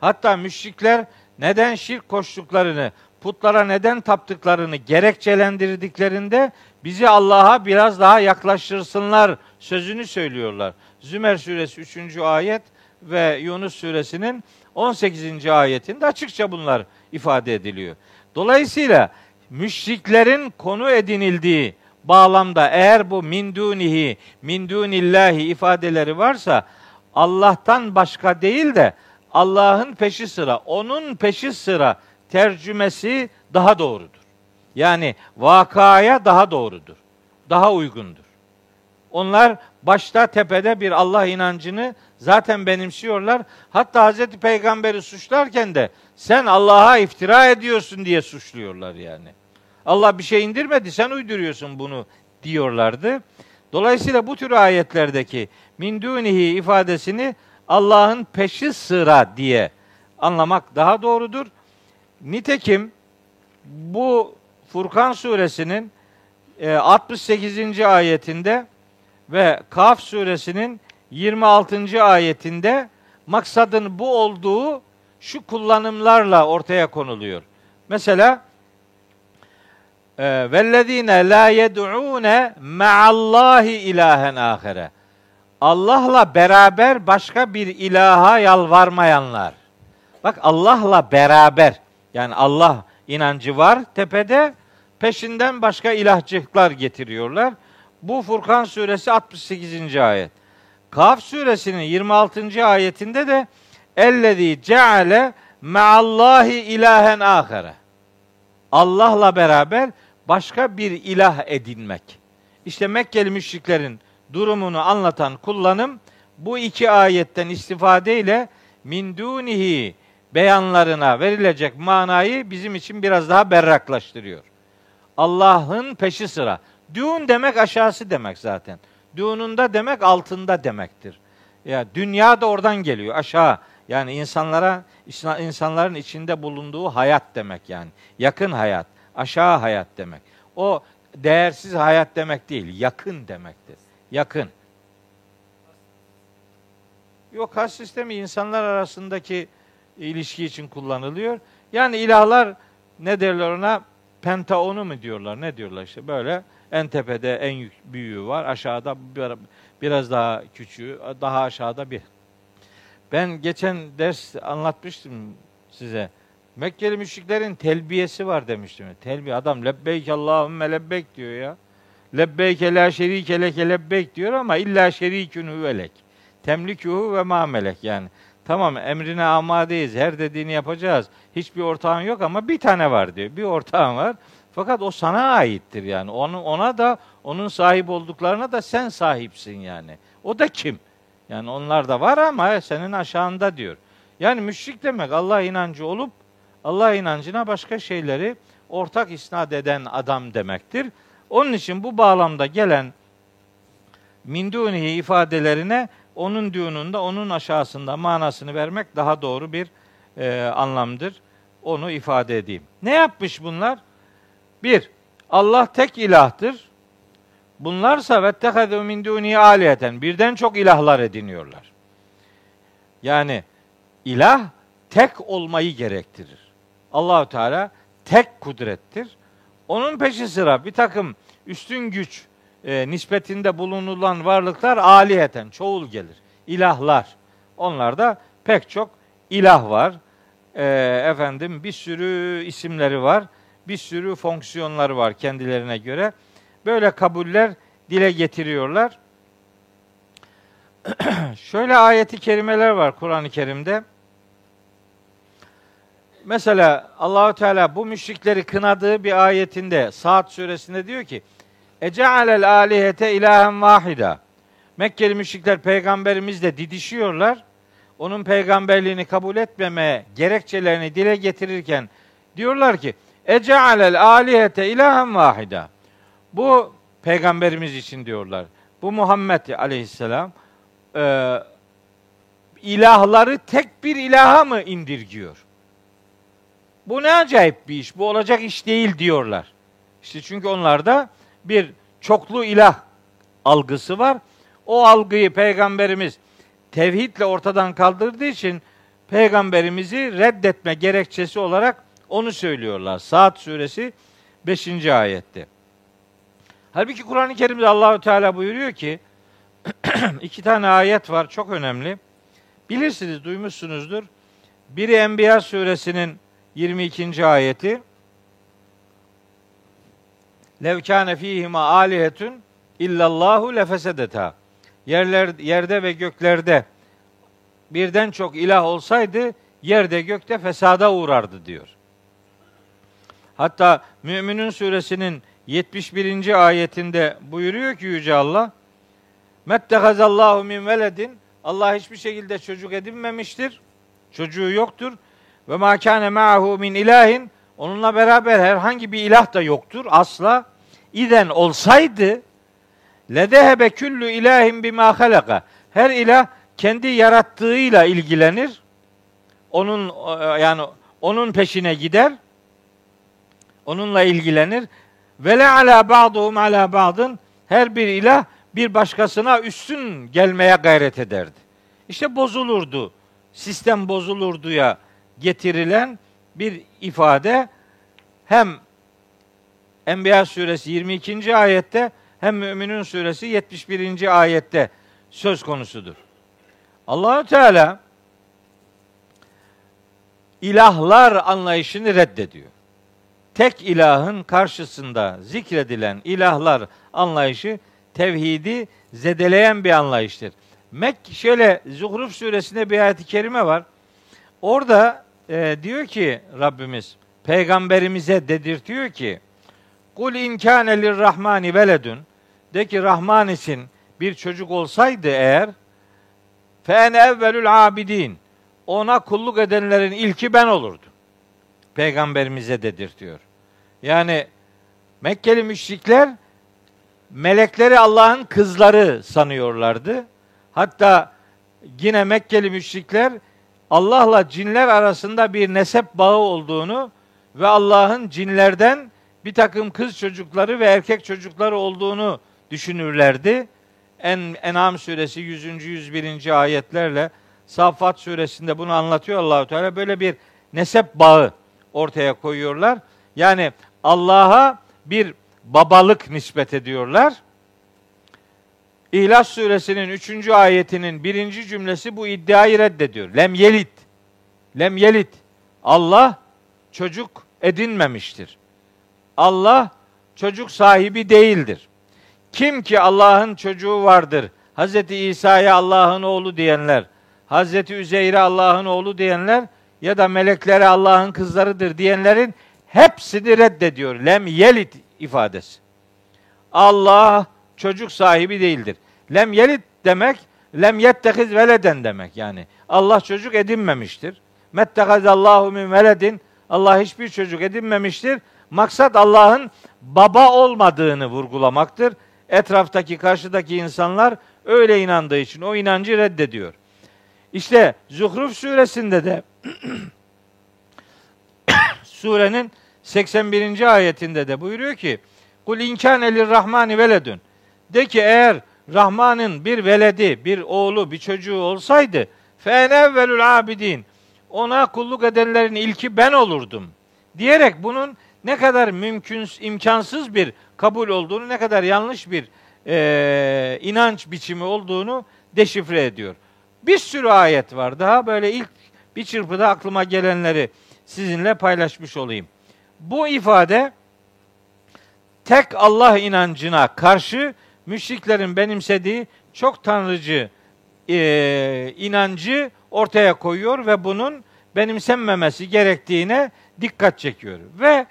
Hatta müşrikler neden şirk koştuklarını, putlara neden taptıklarını gerekçelendirdiklerinde bizi Allah'a biraz daha yaklaştırsınlar sözünü söylüyorlar. Zümer suresi 3. ayet ve Yunus suresinin 18. ayetinde açıkça bunlar ifade ediliyor. Dolayısıyla müşriklerin konu edinildiği bağlamda eğer bu min dunihi, min dunillahi ifadeleri varsa Allah'tan başka değil de Allah'ın peşi sıra, onun peşi sıra tercümesi daha doğrudur. Yani vakaya daha doğrudur. Daha uygundur. Onlar başta tepede bir Allah inancını zaten benimsiyorlar. Hatta Hazreti Peygamber'i suçlarken de sen Allah'a iftira ediyorsun diye suçluyorlar yani. Allah bir şey indirmedi sen uyduruyorsun bunu diyorlardı. Dolayısıyla bu tür ayetlerdeki min dunihi ifadesini Allah'ın peşi sıra diye anlamak daha doğrudur. Nitekim bu Furkan suresinin 68. E, ayetinde ve Kaf suresinin 26. ayetinde maksadın bu olduğu şu kullanımlarla ortaya konuluyor. Mesela vellezine la yed'une ma'allahi ilahen ahire. Allah'la beraber başka bir ilaha yalvarmayanlar. Bak Allah'la beraber yani Allah inancı var tepede peşinden başka ilahcıklar getiriyorlar. Bu Furkan suresi 68. ayet. Kaf suresinin 26. ayetinde de ellezî ceale meallahi ilahen ahire. Allah'la beraber başka bir ilah edinmek. İşte Mekkeli müşriklerin durumunu anlatan kullanım bu iki ayetten istifadeyle min dunihi beyanlarına verilecek manayı bizim için biraz daha berraklaştırıyor. Allah'ın peşi sıra. Dün demek aşağısı demek zaten. Düğününde demek altında demektir. Ya dünya da oradan geliyor aşağı. Yani insanlara insanların içinde bulunduğu hayat demek yani. Yakın hayat, aşağı hayat demek. O değersiz hayat demek değil, yakın demektir. Yakın. Yok kas sistemi insanlar arasındaki ilişki için kullanılıyor. Yani ilahlar ne derler ona? Pentaonu mu diyorlar? Ne diyorlar işte böyle en tepede en büyüğü var. Aşağıda biraz daha küçüğü, daha aşağıda bir. Ben geçen ders anlatmıştım size. Mekkeli müşriklerin telbiyesi var demiştim. Telbiye adam lebbeyk Allahümme lebbeyk diyor ya. Lebbeyke la şerike leke lebbeyk diyor ama illa şerikün huvelek. Temlikuhu ve ma melek yani. Tamam emrine amadeyiz. Her dediğini yapacağız. Hiçbir ortağın yok ama bir tane var diyor. Bir ortağın var. Fakat o sana aittir yani. Onu, ona da onun sahip olduklarına da sen sahipsin yani. O da kim? Yani onlar da var ama senin aşağında diyor. Yani müşrik demek Allah inancı olup Allah inancına başka şeyleri ortak isnat eden adam demektir. Onun için bu bağlamda gelen mindunihi ifadelerine onun düğününde onun aşağısında manasını vermek daha doğru bir e, anlamdır. Onu ifade edeyim. Ne yapmış bunlar? Bir, Allah tek ilahtır. Bunlarsa vettehazu min duni aliyeten birden çok ilahlar ediniyorlar. Yani ilah tek olmayı gerektirir. Allahu Teala tek kudrettir. Onun peşi sıra bir takım üstün güç e, nispetinde bulunulan varlıklar aliyeten çoğul gelir. İlahlar. Onlarda pek çok ilah var. E, efendim bir sürü isimleri var bir sürü fonksiyonları var kendilerine göre. Böyle kabuller dile getiriyorlar. Şöyle ayeti kerimeler var Kur'an-ı Kerim'de. Mesela Allahu Teala bu müşrikleri kınadığı bir ayetinde Saat suresinde diyor ki: "Ece'alel alihete ilahen vahida." Mekkeli müşrikler peygamberimizle didişiyorlar. Onun peygamberliğini kabul etmeme gerekçelerini dile getirirken diyorlar ki: Ece'alel alihete ilahen vahida. Bu peygamberimiz için diyorlar. Bu Muhammed aleyhisselam e, ilahları tek bir ilaha mı indirgiyor? Bu ne acayip bir iş. Bu olacak iş değil diyorlar. İşte çünkü onlarda bir çoklu ilah algısı var. O algıyı peygamberimiz tevhidle ortadan kaldırdığı için peygamberimizi reddetme gerekçesi olarak onu söylüyorlar. Saat suresi 5. ayette. Halbuki Kur'an-ı Kerim'de Allahü Teala buyuruyor ki iki tane ayet var çok önemli. Bilirsiniz, duymuşsunuzdur. Biri Enbiya suresinin 22. ayeti. Lev kâne fîhima âlihetun illallahu lefesedeta. Yerler, yerde ve göklerde birden çok ilah olsaydı yerde gökte fesada uğrardı diyor. Hatta Müminun suresinin 71. ayetinde buyuruyor ki Yüce Allah Mettehazallahu min veledin Allah hiçbir şekilde çocuk edinmemiştir. Çocuğu yoktur. Ve ma kâne min ilahin onunla beraber herhangi bir ilah da yoktur asla. İden olsaydı ledehebe küllü ilahin bima halaka. Her ilah kendi yarattığıyla ilgilenir. Onun yani onun peşine gider onunla ilgilenir. Ve le ala ba'duhum ala ba'dın her bir ilah bir başkasına üstün gelmeye gayret ederdi. İşte bozulurdu. Sistem bozulurduya getirilen bir ifade hem Enbiya suresi 22. ayette hem Müminun suresi 71. ayette söz konusudur. Allahu Teala ilahlar anlayışını reddediyor tek ilahın karşısında zikredilen ilahlar anlayışı tevhidi zedeleyen bir anlayıştır. Mek şöyle Zuhruf suresinde bir ayet-i kerime var. Orada e, diyor ki Rabbimiz peygamberimize dedirtiyor ki Kul in kâne lirrahmani veledun de ki Rahman için bir çocuk olsaydı eğer fen evvelül abidin ona kulluk edenlerin ilki ben olurdum. Peygamberimize dedirtiyor. Yani Mekkeli müşrikler melekleri Allah'ın kızları sanıyorlardı. Hatta yine Mekkeli müşrikler Allah'la cinler arasında bir nesep bağı olduğunu ve Allah'ın cinlerden bir takım kız çocukları ve erkek çocukları olduğunu düşünürlerdi. En En'am suresi 100. 101. ayetlerle Saffat suresinde bunu anlatıyor Allahu Teala. Böyle bir nesep bağı ortaya koyuyorlar. Yani Allah'a bir babalık nispet ediyorlar. İhlas suresinin 3. ayetinin birinci cümlesi bu iddiayı reddediyor. Lem yelit. Lem yelit. Allah çocuk edinmemiştir. Allah çocuk sahibi değildir. Kim ki Allah'ın çocuğu vardır, Hz. İsa'ya Allah'ın oğlu diyenler, Hz. Üzeyr'e Allah'ın oğlu diyenler ya da meleklere Allah'ın kızlarıdır diyenlerin hepsini reddediyor. Lem yelit ifadesi. Allah çocuk sahibi değildir. Lem yelit demek lem yettehiz veleden demek yani. Allah çocuk edinmemiştir. Mettehazallahu min veledin. Allah hiçbir çocuk edinmemiştir. Maksat Allah'ın baba olmadığını vurgulamaktır. Etraftaki, karşıdaki insanlar öyle inandığı için o inancı reddediyor. İşte Zuhruf suresinde de surenin 81. ayetinde de buyuruyor ki Kul inkâne rahmani veledün. De ki eğer Rahman'ın bir veledi, bir oğlu, bir çocuğu olsaydı fe evvelül abidin. Ona kulluk edenlerin ilki ben olurdum. Diyerek bunun ne kadar mümkün, imkansız bir kabul olduğunu, ne kadar yanlış bir e, inanç biçimi olduğunu deşifre ediyor. Bir sürü ayet var. Daha böyle ilk bir çırpıda aklıma gelenleri sizinle paylaşmış olayım. Bu ifade tek Allah inancına karşı müşriklerin benimsediği çok tanrıcı e, inancı ortaya koyuyor ve bunun benimsenmemesi gerektiğine dikkat çekiyor. Ve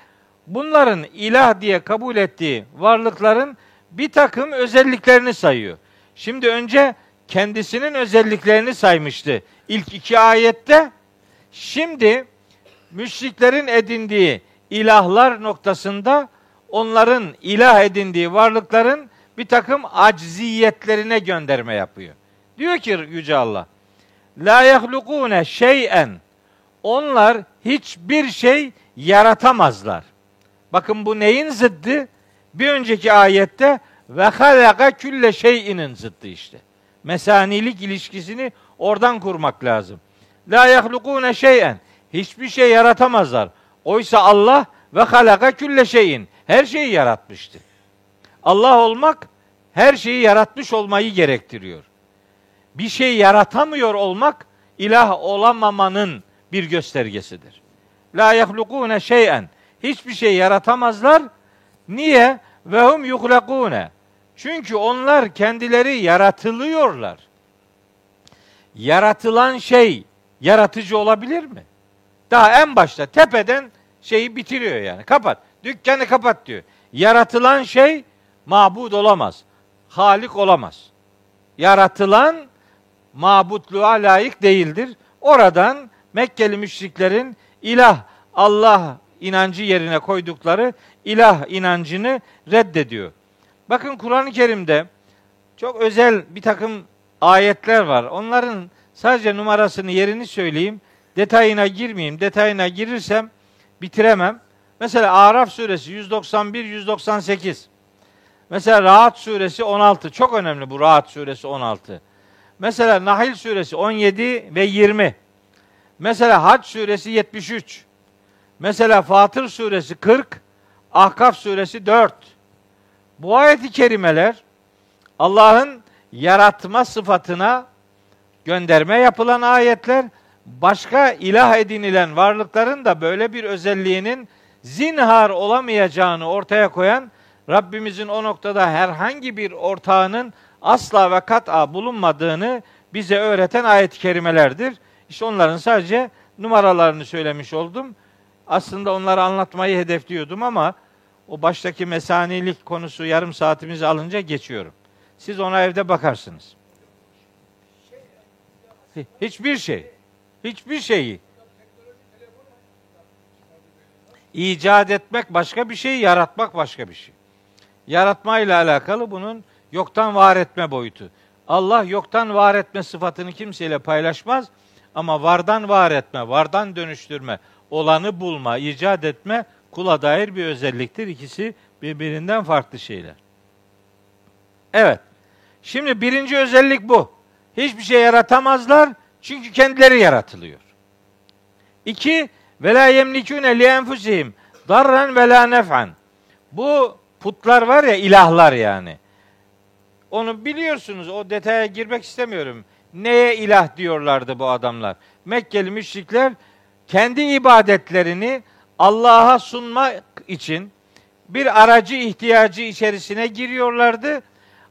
bunların ilah diye kabul ettiği varlıkların bir takım özelliklerini sayıyor. Şimdi önce kendisinin özelliklerini saymıştı ilk iki ayette. Şimdi müşriklerin edindiği ilahlar noktasında onların ilah edindiği varlıkların bir takım acziyetlerine gönderme yapıyor. Diyor ki Yüce Allah, La yahlukune şeyen. Onlar hiçbir şey yaratamazlar. Bakın bu neyin zıddı? Bir önceki ayette ve halaka külle şeyinin zıddı işte. Mesanilik ilişkisini oradan kurmak lazım. La yahlukune şeyen. Hiçbir şey yaratamazlar. Oysa Allah ve halaka külle şeyin. Her şeyi yaratmıştı. Allah olmak her şeyi yaratmış olmayı gerektiriyor. Bir şey yaratamıyor olmak ilah olamamanın bir göstergesidir. La yahlukune şeyen. Hiçbir şey yaratamazlar. Niye? Ve hum yuhlakune. Çünkü onlar kendileri yaratılıyorlar. Yaratılan şey yaratıcı olabilir mi? Daha en başta tepeden şeyi bitiriyor yani. Kapat. Dükkanı kapat diyor. Yaratılan şey mabud olamaz. Halik olamaz. Yaratılan mabutluğa layık değildir. Oradan Mekkeli müşriklerin ilah, Allah inancı yerine koydukları ilah inancını reddediyor. Bakın Kur'an-ı Kerim'de çok özel bir takım ayetler var. Onların sadece numarasını, yerini söyleyeyim. Detayına girmeyeyim. Detayına girirsem bitiremem. Mesela Araf suresi 191 198. Mesela Rahat suresi 16. Çok önemli bu Rahat suresi 16. Mesela Nahil suresi 17 ve 20. Mesela Hac suresi 73. Mesela Fatır suresi 40. Ahkaf suresi 4. Bu ayet-i kerimeler Allah'ın yaratma sıfatına gönderme yapılan ayetler başka ilah edinilen varlıkların da böyle bir özelliğinin zinhar olamayacağını ortaya koyan Rabbimizin o noktada herhangi bir ortağının asla ve kat'a bulunmadığını bize öğreten ayet-i kerimelerdir. İşte onların sadece numaralarını söylemiş oldum. Aslında onları anlatmayı hedefliyordum ama o baştaki mesanilik konusu yarım saatimizi alınca geçiyorum. Siz ona evde bakarsınız. Hiçbir şey. Hiçbir şeyi. İcat etmek başka bir şey, yaratmak başka bir şey. Yaratmayla alakalı bunun yoktan var etme boyutu. Allah yoktan var etme sıfatını kimseyle paylaşmaz ama vardan var etme, vardan dönüştürme, olanı bulma, icat etme kula dair bir özelliktir. İkisi birbirinden farklı şeyler. Evet. Şimdi birinci özellik bu. Hiçbir şey yaratamazlar çünkü kendileri yaratılıyor. İki, ve la yemlikune li enfusihim darran ve nef'an. Bu putlar var ya ilahlar yani. Onu biliyorsunuz. O detaya girmek istemiyorum. Neye ilah diyorlardı bu adamlar? Mekkeli müşrikler kendi ibadetlerini Allah'a sunmak için bir aracı ihtiyacı içerisine giriyorlardı.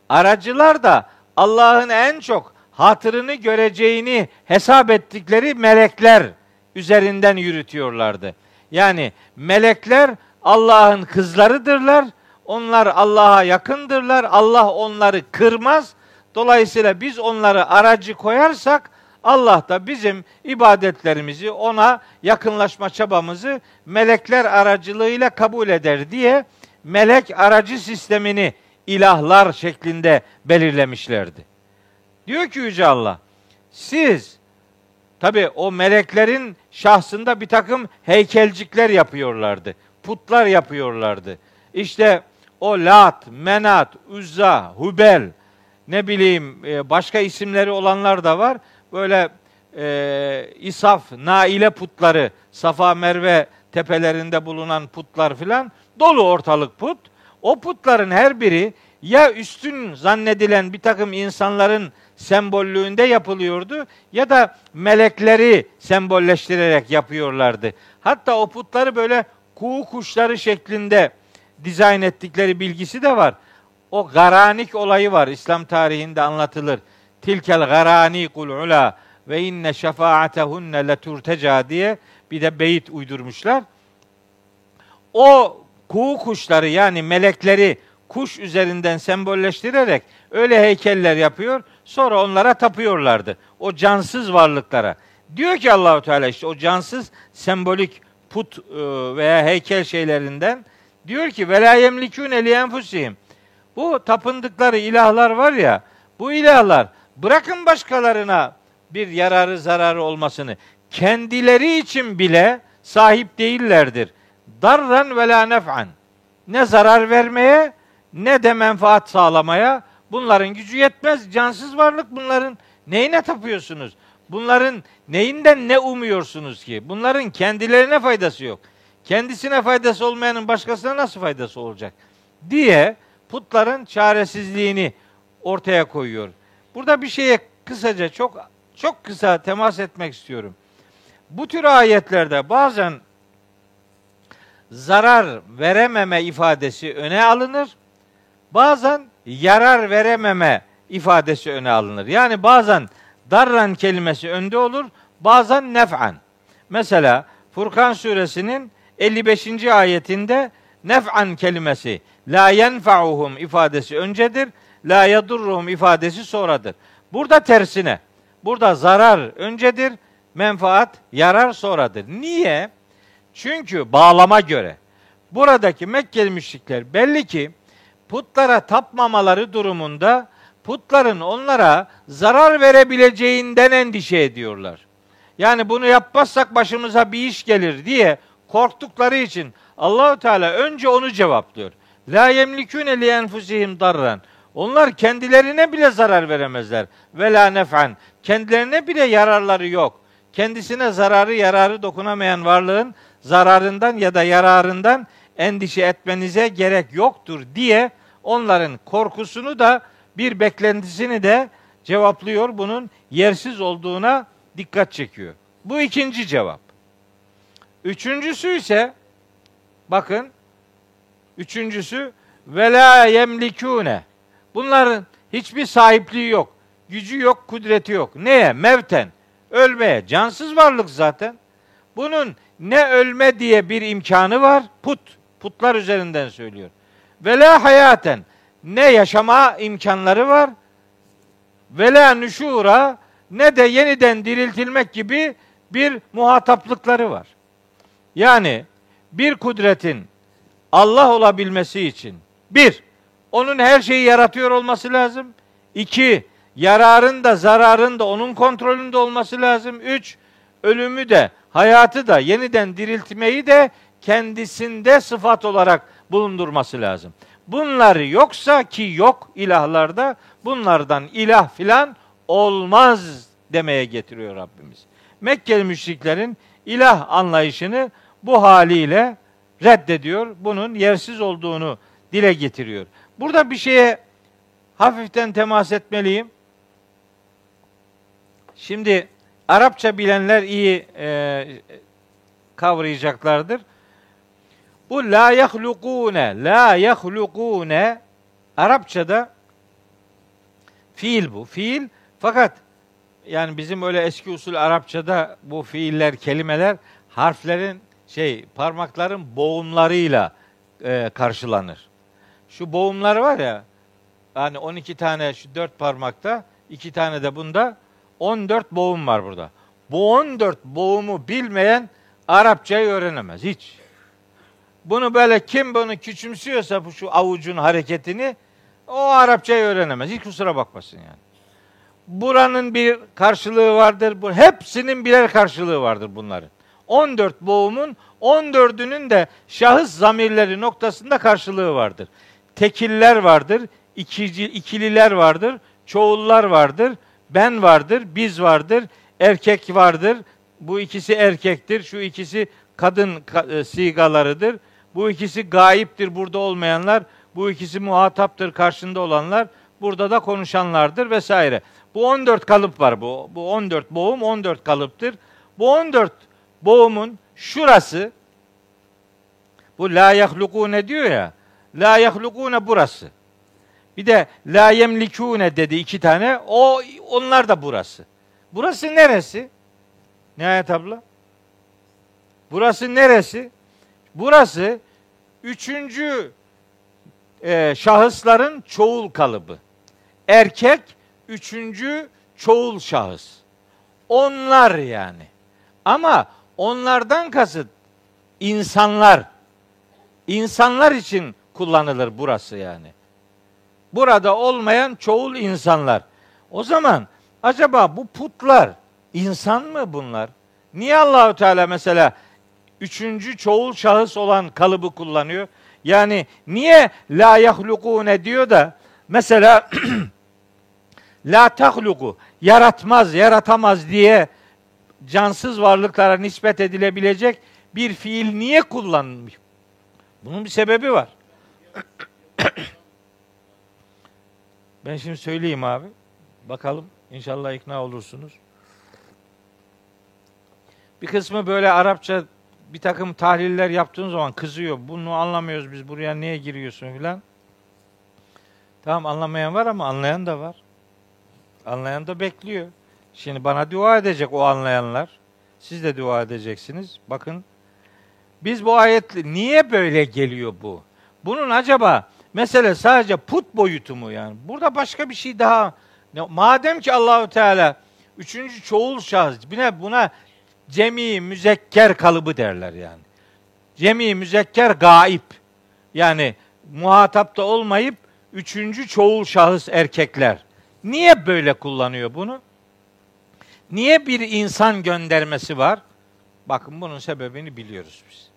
Aracılar da Allah'ın en çok hatırını göreceğini hesap ettikleri melekler üzerinden yürütüyorlardı. Yani melekler Allah'ın kızlarıdırlar. Onlar Allah'a yakındırlar. Allah onları kırmaz. Dolayısıyla biz onları aracı koyarsak Allah da bizim ibadetlerimizi ona yakınlaşma çabamızı melekler aracılığıyla kabul eder diye melek aracı sistemini ilahlar şeklinde belirlemişlerdi. Diyor ki Yüce Allah, siz tabi o meleklerin şahsında bir takım heykelcikler yapıyorlardı. Putlar yapıyorlardı. İşte o Lat, Menat, Uzza, Hubel, ne bileyim e, başka isimleri olanlar da var. Böyle e, İsaf, Naile putları, Safa Merve tepelerinde bulunan putlar filan dolu ortalık put. O putların her biri ya üstün zannedilen bir takım insanların sembollüğünde yapılıyordu ya da melekleri sembolleştirerek yapıyorlardı. Hatta o putları böyle kuğu kuşları şeklinde dizayn ettikleri bilgisi de var. O garanik olayı var. İslam tarihinde anlatılır. Tilkel garanikul ula ve inne şefaatehunne leturteca diye bir de beyit uydurmuşlar. O kuğu kuşları yani melekleri kuş üzerinden sembolleştirerek öyle heykeller yapıyor. Sonra onlara tapıyorlardı. O cansız varlıklara. Diyor ki Allahu Teala işte o cansız sembolik put e, veya heykel şeylerinden diyor ki ve la yemlikune li enfusihim. Bu tapındıkları ilahlar var ya, bu ilahlar bırakın başkalarına bir yararı zararı olmasını kendileri için bile sahip değillerdir. Darran ve la nef'an. Ne zarar vermeye ne de menfaat sağlamaya bunların gücü yetmez. Cansız varlık bunların neyine tapıyorsunuz? Bunların neyinden ne umuyorsunuz ki? Bunların kendilerine faydası yok. Kendisine faydası olmayanın başkasına nasıl faydası olacak? Diye putların çaresizliğini ortaya koyuyor. Burada bir şeye kısaca çok çok kısa temas etmek istiyorum. Bu tür ayetlerde bazen zarar verememe ifadesi öne alınır. Bazen yarar verememe ifadesi öne alınır. Yani bazen darran kelimesi önde olur, bazen nef'an. Mesela Furkan suresinin 55. ayetinde nef'an kelimesi la yenfa'uhum ifadesi öncedir. La yadurruhum ifadesi sonradır. Burada tersine. Burada zarar öncedir, menfaat, yarar sonradır. Niye? Çünkü bağlama göre buradaki Mekkeli müşrikler belli ki putlara tapmamaları durumunda putların onlara zarar verebileceğinden endişe ediyorlar. Yani bunu yapmazsak başımıza bir iş gelir diye korktukları için Allahu Teala önce onu cevaplıyor. La yemlikune li enfusihim darran. Onlar kendilerine bile zarar veremezler. Ve la nef'an. Kendilerine bile yararları yok. Kendisine zararı yararı dokunamayan varlığın zararından ya da yararından endişe etmenize gerek yoktur diye onların korkusunu da bir beklentisini de cevaplıyor. Bunun yersiz olduğuna dikkat çekiyor. Bu ikinci cevap. Üçüncüsü ise bakın üçüncüsü ve la yemlikune. Bunların hiçbir sahipliği yok. Gücü yok, kudreti yok. Neye? Mevten. Ölmeye. Cansız varlık zaten. Bunun ne ölme diye bir imkanı var. Put. Putlar üzerinden söylüyor. Ve la hayaten. ne yaşama imkanları var ve la nüşura ne de yeniden diriltilmek gibi bir muhataplıkları var. Yani bir kudretin Allah olabilmesi için bir, onun her şeyi yaratıyor olması lazım. İki, yararın da zararın da onun kontrolünde olması lazım. Üç, ölümü de hayatı da yeniden diriltmeyi de kendisinde sıfat olarak bulundurması lazım. Bunlar yoksa ki yok ilahlarda bunlardan ilah filan olmaz demeye getiriyor Rabbimiz. Mekkeli müşriklerin ilah anlayışını bu haliyle reddediyor. Bunun yersiz olduğunu dile getiriyor. Burada bir şeye hafiften temas etmeliyim. Şimdi Arapça bilenler iyi e, kavrayacaklardır. Bu la yahlukune, la yahlukune Arapçada fiil bu. Fiil fakat yani bizim öyle eski usul Arapçada bu fiiller, kelimeler harflerin şey parmakların boğumlarıyla e, karşılanır. Şu boğumlar var ya hani 12 tane şu dört parmakta, iki tane de bunda 14 boğum var burada. Bu 14 boğumu bilmeyen Arapçayı öğrenemez hiç. Bunu böyle kim bunu küçümsüyorsa bu şu avucun hareketini o Arapçayı öğrenemez. Hiç kusura bakmasın yani. Buranın bir karşılığı vardır. Bu hepsinin birer karşılığı vardır bunların. 14 boğumun 14'ünün de şahıs zamirleri noktasında karşılığı vardır. Tekiller vardır, ikici, ikililer vardır, çoğullar vardır, ben vardır, biz vardır, erkek vardır. Bu ikisi erkektir, şu ikisi kadın e, sigalarıdır. Bu ikisi gayiptir, burada olmayanlar. Bu ikisi muhataptır, karşında olanlar. Burada da konuşanlardır vesaire. Bu 14 kalıp var bu. Bu 14 boğum 14 kalıptır. Bu 14 boğumun şurası bu la yahlukune diyor ya. La yahlukune burası. Bir de la yemlikune dedi iki tane. O onlar da burası. Burası neresi? Nihayet abla. Burası neresi? Burası üçüncü e, şahısların çoğul kalıbı. Erkek üçüncü çoğul şahıs. Onlar yani. Ama onlardan kasıt insanlar. İnsanlar için kullanılır burası yani. Burada olmayan çoğul insanlar. O zaman acaba bu putlar insan mı bunlar? Niye Allahü Teala mesela üçüncü çoğul şahıs olan kalıbı kullanıyor? Yani niye la yahlukune diyor da mesela la tahluku yaratmaz, yaratamaz diye cansız varlıklara nispet edilebilecek bir fiil niye kullanılmış? Bunun bir sebebi var. ben şimdi söyleyeyim abi. Bakalım inşallah ikna olursunuz. Bir kısmı böyle Arapça bir takım tahliller yaptığın zaman kızıyor. Bunu anlamıyoruz biz buraya niye giriyorsun filan. Tamam anlamayan var ama anlayan da var. Anlayan da bekliyor. Şimdi bana dua edecek o anlayanlar. Siz de dua edeceksiniz. Bakın biz bu ayet niye böyle geliyor bu? Bunun acaba mesele sadece put boyutu mu yani? Burada başka bir şey daha madem ki Allahu Teala üçüncü çoğul şahıs buna buna cemi müzekker kalıbı derler yani. Cemi müzekker gaip. Yani muhatapta olmayıp üçüncü çoğul şahıs erkekler. Niye böyle kullanıyor bunu? Niye bir insan göndermesi var? Bakın bunun sebebini biliyoruz biz.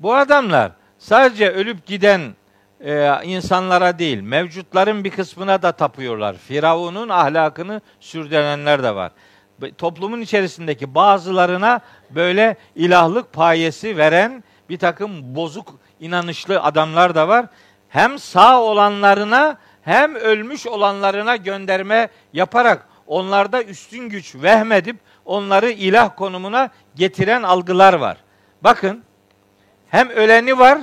Bu adamlar sadece ölüp giden e, insanlara değil, mevcutların bir kısmına da tapıyorlar. Firavun'un ahlakını sürdürenler de var. Toplumun içerisindeki bazılarına böyle ilahlık payesi veren bir takım bozuk inanışlı adamlar da var. Hem sağ olanlarına hem ölmüş olanlarına gönderme yaparak onlarda üstün güç vehmedip onları ilah konumuna getiren algılar var. Bakın hem öleni var,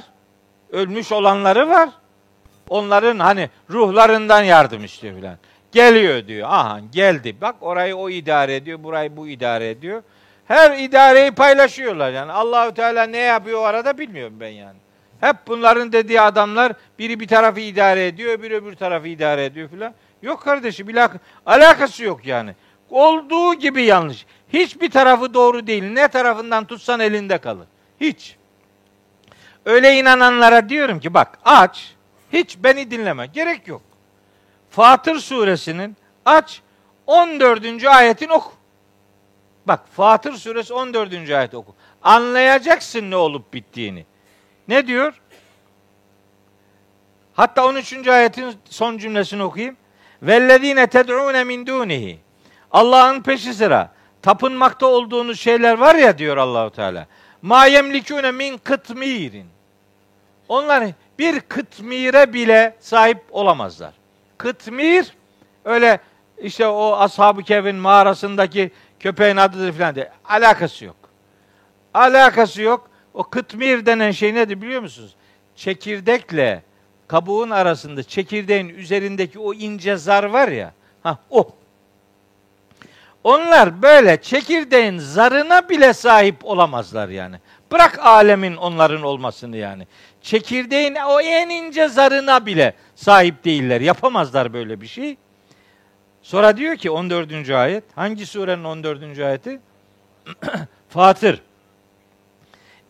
ölmüş olanları var. Onların hani ruhlarından yardım istiyor filan. Geliyor diyor. Aha geldi. Bak orayı o idare ediyor, burayı bu idare ediyor. Her idareyi paylaşıyorlar yani. Allahü Teala ne yapıyor o arada bilmiyorum ben yani. Hep bunların dediği adamlar biri bir tarafı idare ediyor, öbürü öbür tarafı idare ediyor filan. Yok kardeşim, bilak alakası yok yani. Olduğu gibi yanlış. Hiçbir tarafı doğru değil. Ne tarafından tutsan elinde kalır. Hiç. Öyle inananlara diyorum ki bak aç. Hiç beni dinleme. Gerek yok. Fatır suresinin aç 14. ayetin oku. Bak Fatır suresi 14. ayet oku. Anlayacaksın ne olup bittiğini. Ne diyor? Hatta 13. ayetin son cümlesini okuyayım. Vellezine ted'un min dunihi. Allah'ın peşi sıra tapınmakta olduğunuz şeyler var ya diyor Allahu Teala. Ma yemlikune min kıtmirin. Onlar bir kıtmire bile sahip olamazlar. Kıtmir öyle işte o ashab-ı kevin mağarasındaki köpeğin adıdır falan diye. Alakası yok. Alakası yok. O kıtmir denen şey nedir biliyor musunuz? Çekirdekle kabuğun arasında çekirdeğin üzerindeki o ince zar var ya. Ha o. Onlar böyle çekirdeğin zarına bile sahip olamazlar yani. Bırak alemin onların olmasını yani. Çekirdeğin o en ince zarına bile sahip değiller. Yapamazlar böyle bir şey. Sonra diyor ki 14. ayet. Hangi surenin 14. ayeti? Fatır.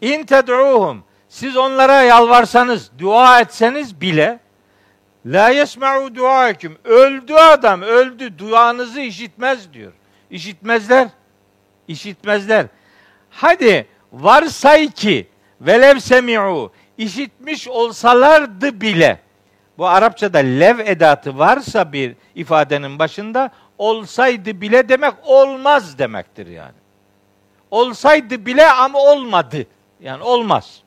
İn ted'uhum. Siz onlara yalvarsanız, dua etseniz bile la yesma'u duaeküm. Öldü adam, öldü. Duanızı işitmez diyor. İşitmezler. İşitmezler. Hadi varsay ki velev semi'u işitmiş olsalardı bile bu Arapçada lev edatı varsa bir ifadenin başında olsaydı bile demek olmaz demektir yani. Olsaydı bile ama olmadı. Yani olmaz.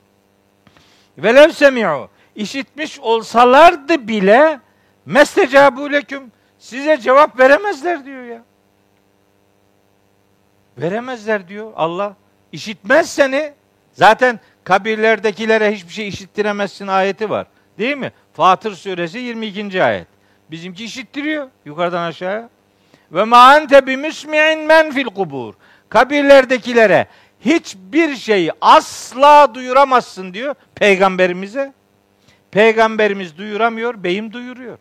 Velev semi'u işitmiş olsalardı bile mestecabu leküm size cevap veremezler diyor ya. Veremezler diyor Allah. İşitmez seni. Zaten kabirlerdekilere hiçbir şey işittiremezsin ayeti var. Değil mi? Fatır suresi 22. ayet. Bizimki işittiriyor yukarıdan aşağıya. Ve ma ente bimusmi'in men fil kubur. Kabirlerdekilere hiçbir şeyi asla duyuramazsın diyor peygamberimize. Peygamberimiz duyuramıyor, beyim duyuruyor.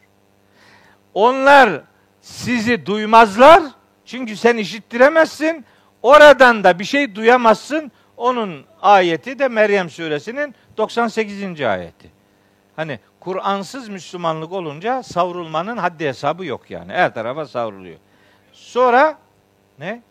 Onlar sizi duymazlar çünkü sen işittiremezsin. Oradan da bir şey duyamazsın. Onun ayeti de Meryem suresinin 98. ayeti. Hani Kur'ansız Müslümanlık olunca savrulmanın haddi hesabı yok yani. Her tarafa savruluyor. Sonra ne?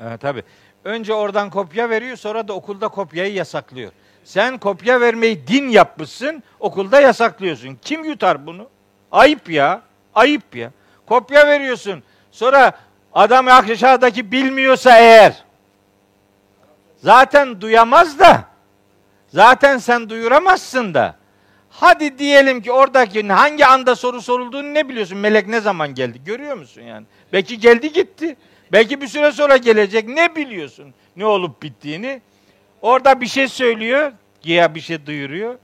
Ee, tabii. Önce oradan kopya veriyor, sonra da okulda kopyayı yasaklıyor. Sen kopya vermeyi din yapmışsın, okulda yasaklıyorsun. Kim yutar bunu? Ayıp ya. Ayıp ya. Kopya veriyorsun. Sonra adam aşağıdaki bilmiyorsa eğer zaten duyamaz da zaten sen duyuramazsın da hadi diyelim ki oradaki hangi anda soru sorulduğunu ne biliyorsun? Melek ne zaman geldi? Görüyor musun yani? Belki geldi gitti. Belki bir süre sonra gelecek. Ne biliyorsun? Ne olup bittiğini? Orada bir şey söylüyor. Giya bir şey duyuruyor.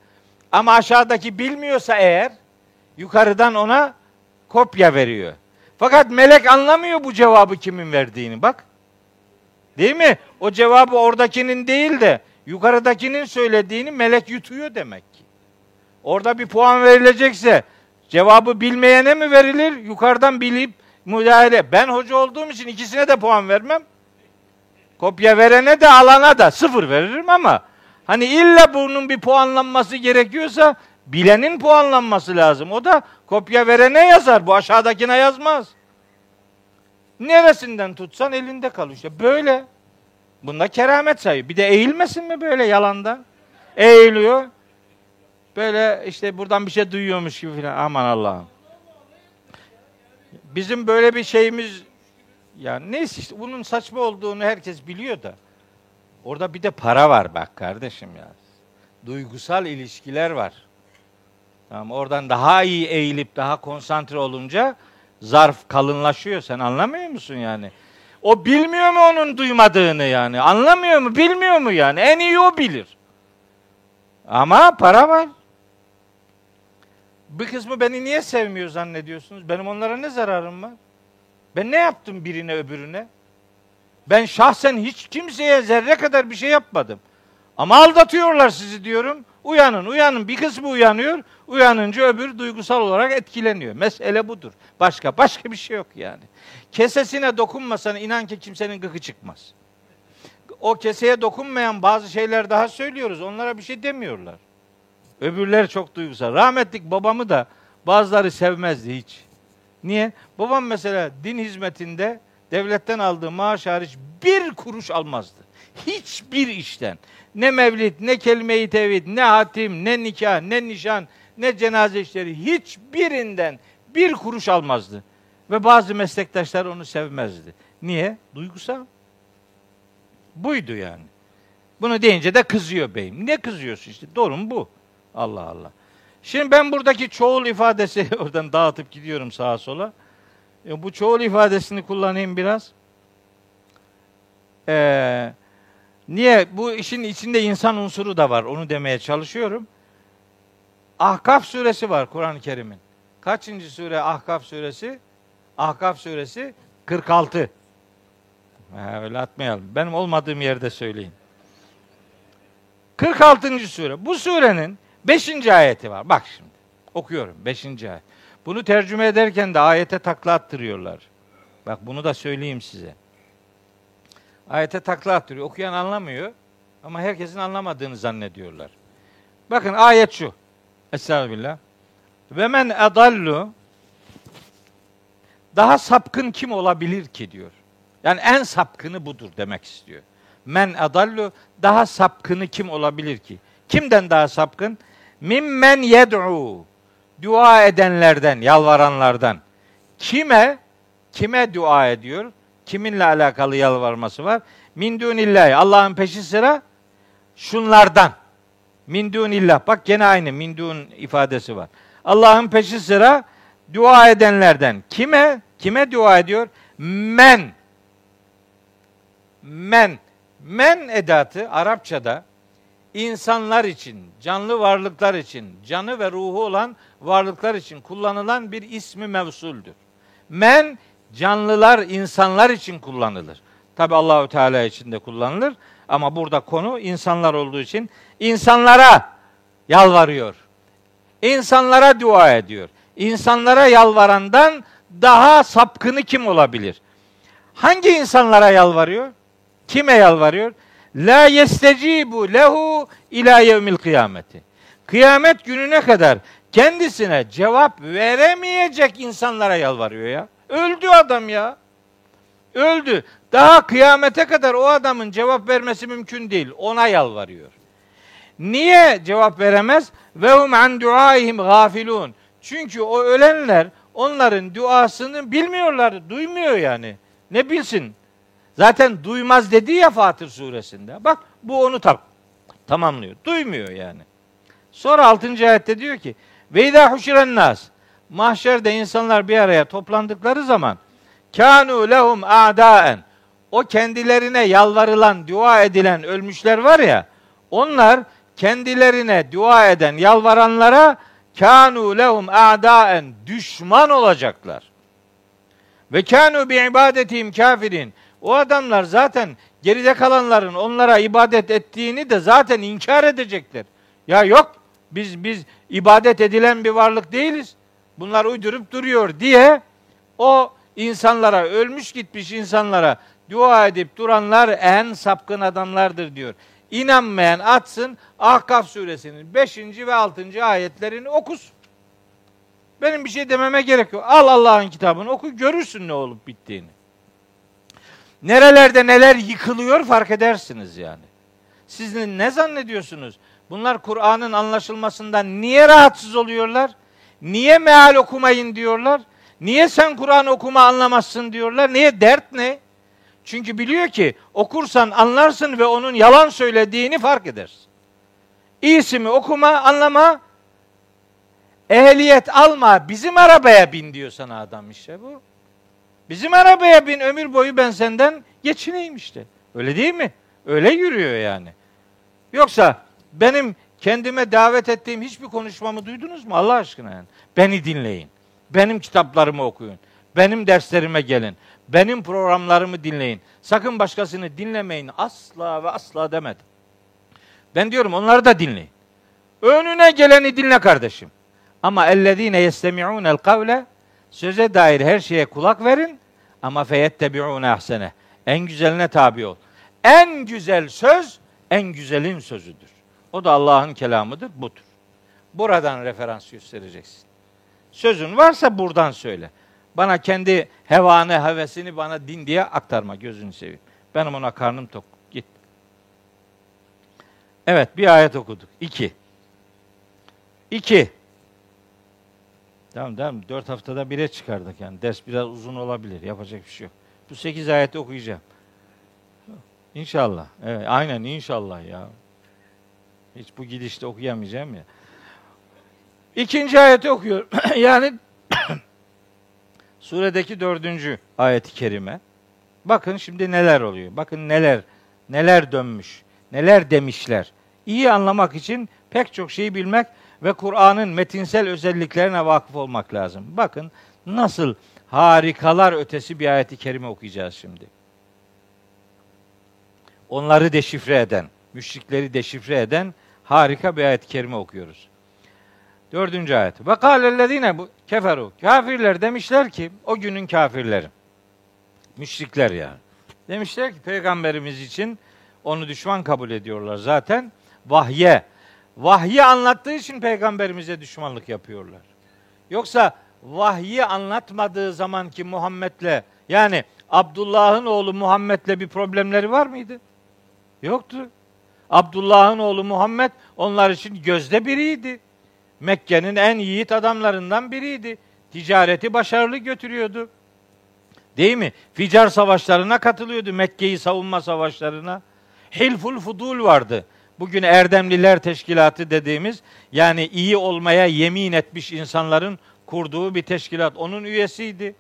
Ama aşağıdaki bilmiyorsa eğer yukarıdan ona kopya veriyor. Fakat melek anlamıyor bu cevabı kimin verdiğini bak. Değil mi? O cevabı oradakinin değil de yukarıdakinin söylediğini melek yutuyor demek ki. Orada bir puan verilecekse cevabı bilmeyene mi verilir? Yukarıdan bilip müdahale. Ben hoca olduğum için ikisine de puan vermem. Kopya verene de alana da sıfır veririm ama hani illa bunun bir puanlanması gerekiyorsa bilenin puanlanması lazım. O da kopya verene yazar. Bu aşağıdakine yazmaz. Neresinden tutsan elinde kalıyor. İşte böyle. Bunda keramet sayıyor. Bir de eğilmesin mi böyle yalanda? Eğiliyor. Böyle işte buradan bir şey duyuyormuş gibi filan. Aman Allah'ım. Bizim böyle bir şeyimiz yani neyse işte bunun saçma olduğunu herkes biliyor da. Orada bir de para var bak kardeşim ya. Duygusal ilişkiler var. Tamam oradan daha iyi eğilip daha konsantre olunca zarf kalınlaşıyor. Sen anlamıyor musun yani? O bilmiyor mu onun duymadığını yani? Anlamıyor mu? Bilmiyor mu yani? En iyi o bilir. Ama para var. Bir kısmı beni niye sevmiyor zannediyorsunuz? Benim onlara ne zararım var? Ben ne yaptım birine öbürüne? Ben şahsen hiç kimseye zerre kadar bir şey yapmadım. Ama aldatıyorlar sizi diyorum. Uyanın, uyanın. Bir kısmı uyanıyor. Uyanınca öbür duygusal olarak etkileniyor. Mesele budur. Başka başka bir şey yok yani. Kesesine dokunmasan inan ki kimsenin gıkı çıkmaz. O keseye dokunmayan bazı şeyler daha söylüyoruz. Onlara bir şey demiyorlar. Öbürler çok duygusal. Rahmetlik babamı da bazıları sevmezdi hiç. Niye? Babam mesela din hizmetinde devletten aldığı maaş hariç bir kuruş almazdı. Hiçbir işten. Ne mevlid, ne kelime-i tevhid, ne hatim, ne nikah, ne nişan, ne cenaze işleri hiçbirinden bir kuruş almazdı. Ve bazı meslektaşlar onu sevmezdi. Niye? Duygusal. Buydu yani. Bunu deyince de kızıyor beyim. Ne kızıyorsun işte? Doğru bu? Allah Allah. Şimdi ben buradaki çoğul ifadesi oradan dağıtıp gidiyorum sağa sola. E, bu çoğul ifadesini kullanayım biraz. Ee, niye? Bu işin içinde insan unsuru da var. Onu demeye çalışıyorum. Ahkaf suresi var Kur'an-ı Kerim'in. Kaçıncı sure Ahkaf suresi? Ahkaf suresi 46. Ha, öyle atmayalım. Benim olmadığım yerde söyleyin. 46. sure. Bu surenin 5. ayeti var. Bak şimdi. Okuyorum 5. ayet. Bunu tercüme ederken de ayete takla attırıyorlar. Bak bunu da söyleyeyim size. Ayete takla attırıyor. Okuyan anlamıyor ama herkesin anlamadığını zannediyorlar. Bakın ayet şu. Estağfirullah. Ve men edallu daha sapkın kim olabilir ki diyor. Yani en sapkını budur demek istiyor. Men adallu daha sapkını kim olabilir ki? Kimden daha sapkın? Mimmen yed'u dua edenlerden, yalvaranlardan. Kime? Kime dua ediyor? Kiminle alakalı yalvarması var? Min dunillahi. Allah'ın peşi sıra şunlardan. Min dunillah. Bak gene aynı min dun ifadesi var. Allah'ın peşi sıra dua edenlerden. Kime? Kime dua ediyor? Men. Men. Men edatı Arapçada insanlar için, canlı varlıklar için, canı ve ruhu olan varlıklar için kullanılan bir ismi mevsuldür. Men canlılar, insanlar için kullanılır. Tabi Allahü Teala için de kullanılır ama burada konu insanlar olduğu için insanlara yalvarıyor. İnsanlara dua ediyor. İnsanlara yalvarandan daha sapkını kim olabilir? Hangi insanlara yalvarıyor? Kime yalvarıyor? La yestecibu lehu ila yevmil kıyameti. Kıyamet gününe kadar kendisine cevap veremeyecek insanlara yalvarıyor ya. Öldü adam ya. Öldü. Daha kıyamete kadar o adamın cevap vermesi mümkün değil. Ona yalvarıyor. Niye cevap veremez? Ve hum an duaihim gafilun. Çünkü o ölenler onların duasını bilmiyorlar, duymuyor yani. Ne bilsin? Zaten duymaz dedi ya Fatır suresinde. Bak bu onu tam tamamlıyor. Duymuyor yani. Sonra 6. ayette diyor ki ve izâ huşiren nas mahşerde insanlar bir araya toplandıkları zaman kanu lehum a'daen o kendilerine yalvarılan, dua edilen ölmüşler var ya onlar kendilerine dua eden, yalvaranlara kanu lehum a'daen düşman olacaklar. Ve kanu bi ibadetihim kafirin. O adamlar zaten geride kalanların onlara ibadet ettiğini de zaten inkar edecekler. Ya yok biz biz ibadet edilen bir varlık değiliz. Bunlar uydurup duruyor diye o insanlara ölmüş gitmiş insanlara dua edip duranlar en sapkın adamlardır diyor. İnanmayan atsın Ahkaf suresinin 5. ve 6. ayetlerini okusun. Benim bir şey dememe gerek yok. Al Allah'ın kitabını oku görürsün ne olup bittiğini. Nerelerde neler yıkılıyor fark edersiniz yani. Siz ne zannediyorsunuz? Bunlar Kur'an'ın anlaşılmasından niye rahatsız oluyorlar? Niye meal okumayın diyorlar? Niye sen Kur'an okuma anlamazsın diyorlar? Niye dert ne? Çünkü biliyor ki okursan anlarsın ve onun yalan söylediğini fark edersin. İyisi mi okuma, anlama, ehliyet alma, bizim arabaya bin diyor sana adam işte bu. Bizim arabaya bin ömür boyu ben senden geçineyim işte. Öyle değil mi? Öyle yürüyor yani. Yoksa benim kendime davet ettiğim hiçbir konuşmamı duydunuz mu Allah aşkına yani? Beni dinleyin. Benim kitaplarımı okuyun. Benim derslerime gelin. Benim programlarımı dinleyin. Sakın başkasını dinlemeyin. Asla ve asla demedim. Ben diyorum onları da dinleyin. Önüne geleni dinle kardeşim. Ama ellezine yestemi'unel kavle söze dair her şeye kulak verin ama feyettebi'une ahsene. En güzeline tabi ol. En güzel söz en güzelin sözüdür. O da Allah'ın kelamıdır, budur. Buradan referans göstereceksin. Sözün varsa buradan söyle. Bana kendi hevanı, hevesini bana din diye aktarma gözünü seveyim. Benim ona karnım tok. Git. Evet bir ayet okuduk. İki. İki. Tamam tamam. Dört haftada bire çıkardık yani. Ders biraz uzun olabilir. Yapacak bir şey yok. Bu sekiz ayeti okuyacağım. İnşallah. Evet, aynen inşallah ya. Hiç bu gidişte okuyamayacağım ya. İkinci ayeti okuyorum. yani suredeki dördüncü ayeti kerime. Bakın şimdi neler oluyor. Bakın neler neler dönmüş. Neler demişler. İyi anlamak için pek çok şeyi bilmek ve Kur'an'ın metinsel özelliklerine vakıf olmak lazım. Bakın nasıl harikalar ötesi bir ayeti kerime okuyacağız şimdi. Onları deşifre eden, müşrikleri deşifre eden harika bir ayet-i kerime okuyoruz. Dördüncü ayet. Ve kâlellezîne keferu. Kafirler demişler ki o günün kafirleri. Müşrikler yani. Demişler ki peygamberimiz için onu düşman kabul ediyorlar zaten. Vahye. Vahyi anlattığı için peygamberimize düşmanlık yapıyorlar. Yoksa vahyi anlatmadığı zamanki Muhammed'le yani Abdullah'ın oğlu Muhammed'le bir problemleri var mıydı? Yoktu. Abdullah'ın oğlu Muhammed onlar için gözde biriydi. Mekke'nin en yiğit adamlarından biriydi. Ticareti başarılı götürüyordu. Değil mi? Ficar savaşlarına katılıyordu. Mekke'yi savunma savaşlarına. Hilful Fudul vardı. Bugün Erdemliler Teşkilatı dediğimiz yani iyi olmaya yemin etmiş insanların kurduğu bir teşkilat. Onun üyesiydi.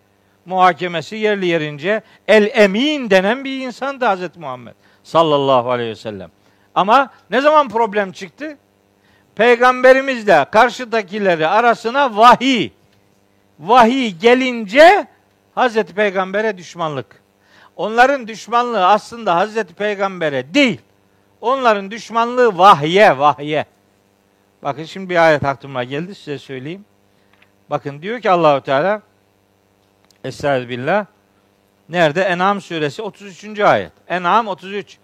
Muhakemesi yerli yerince el emin denen bir insandı Hazreti Muhammed sallallahu aleyhi ve sellem. Ama ne zaman problem çıktı? Peygamberimizle karşıdakileri arasına vahiy. Vahiy gelince Hazreti Peygamber'e düşmanlık. Onların düşmanlığı aslında Hazreti Peygamber'e değil. Onların düşmanlığı vahye, vahye. Bakın şimdi bir ayet aklıma geldi size söyleyeyim. Bakın diyor ki Allahu Teala Estağfirullah. Nerede? En'am suresi 33. ayet. En'am 33.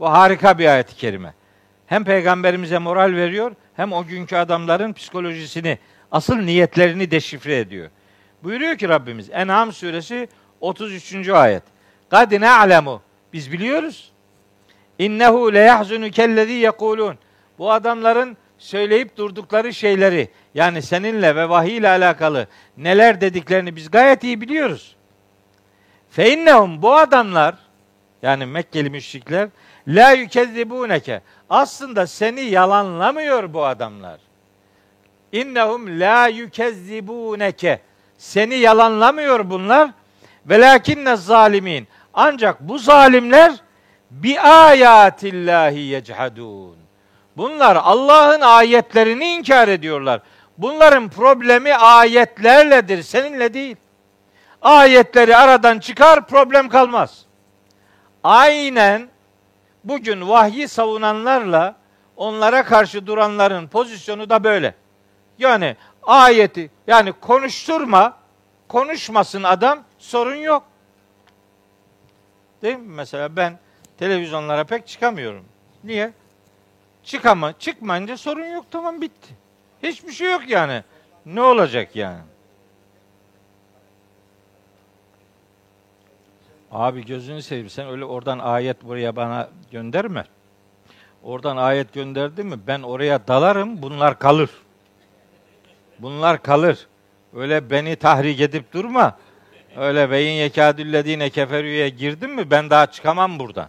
Bu harika bir ayet-i kerime. Hem peygamberimize moral veriyor hem o günkü adamların psikolojisini, asıl niyetlerini deşifre ediyor. Buyuruyor ki Rabbimiz En'am suresi 33. ayet. Kad alemu. Biz biliyoruz. İnnehu le yahzunu kellezî yekulun. Bu adamların söyleyip durdukları şeyleri yani seninle ve vahiy ile alakalı neler dediklerini biz gayet iyi biliyoruz. Fe innehum bu adamlar yani Mekkeli müşrikler la yükezzibuneke aslında seni yalanlamıyor bu adamlar. İnnehum la yükezzibuneke seni yalanlamıyor bunlar. Velakinne zalimin ancak bu zalimler bi ayatillahi yechadun. Bunlar Allah'ın ayetlerini inkar ediyorlar. Bunların problemi ayetlerledir, seninle değil. Ayetleri aradan çıkar, problem kalmaz. Aynen bugün vahyi savunanlarla onlara karşı duranların pozisyonu da böyle. Yani ayeti yani konuşturma, konuşmasın adam sorun yok. Değil mi? Mesela ben televizyonlara pek çıkamıyorum. Niye? Çıkama, çıkmayınca sorun yok tamam bitti. Hiçbir şey yok yani. Ne olacak yani? Abi gözünü seveyim sen öyle oradan ayet buraya bana gönderme. Oradan ayet gönderdi mi ben oraya dalarım bunlar kalır. Bunlar kalır. Öyle beni tahrik edip durma. Öyle beyin yekadüllezine keferüye girdim mi ben daha çıkamam buradan.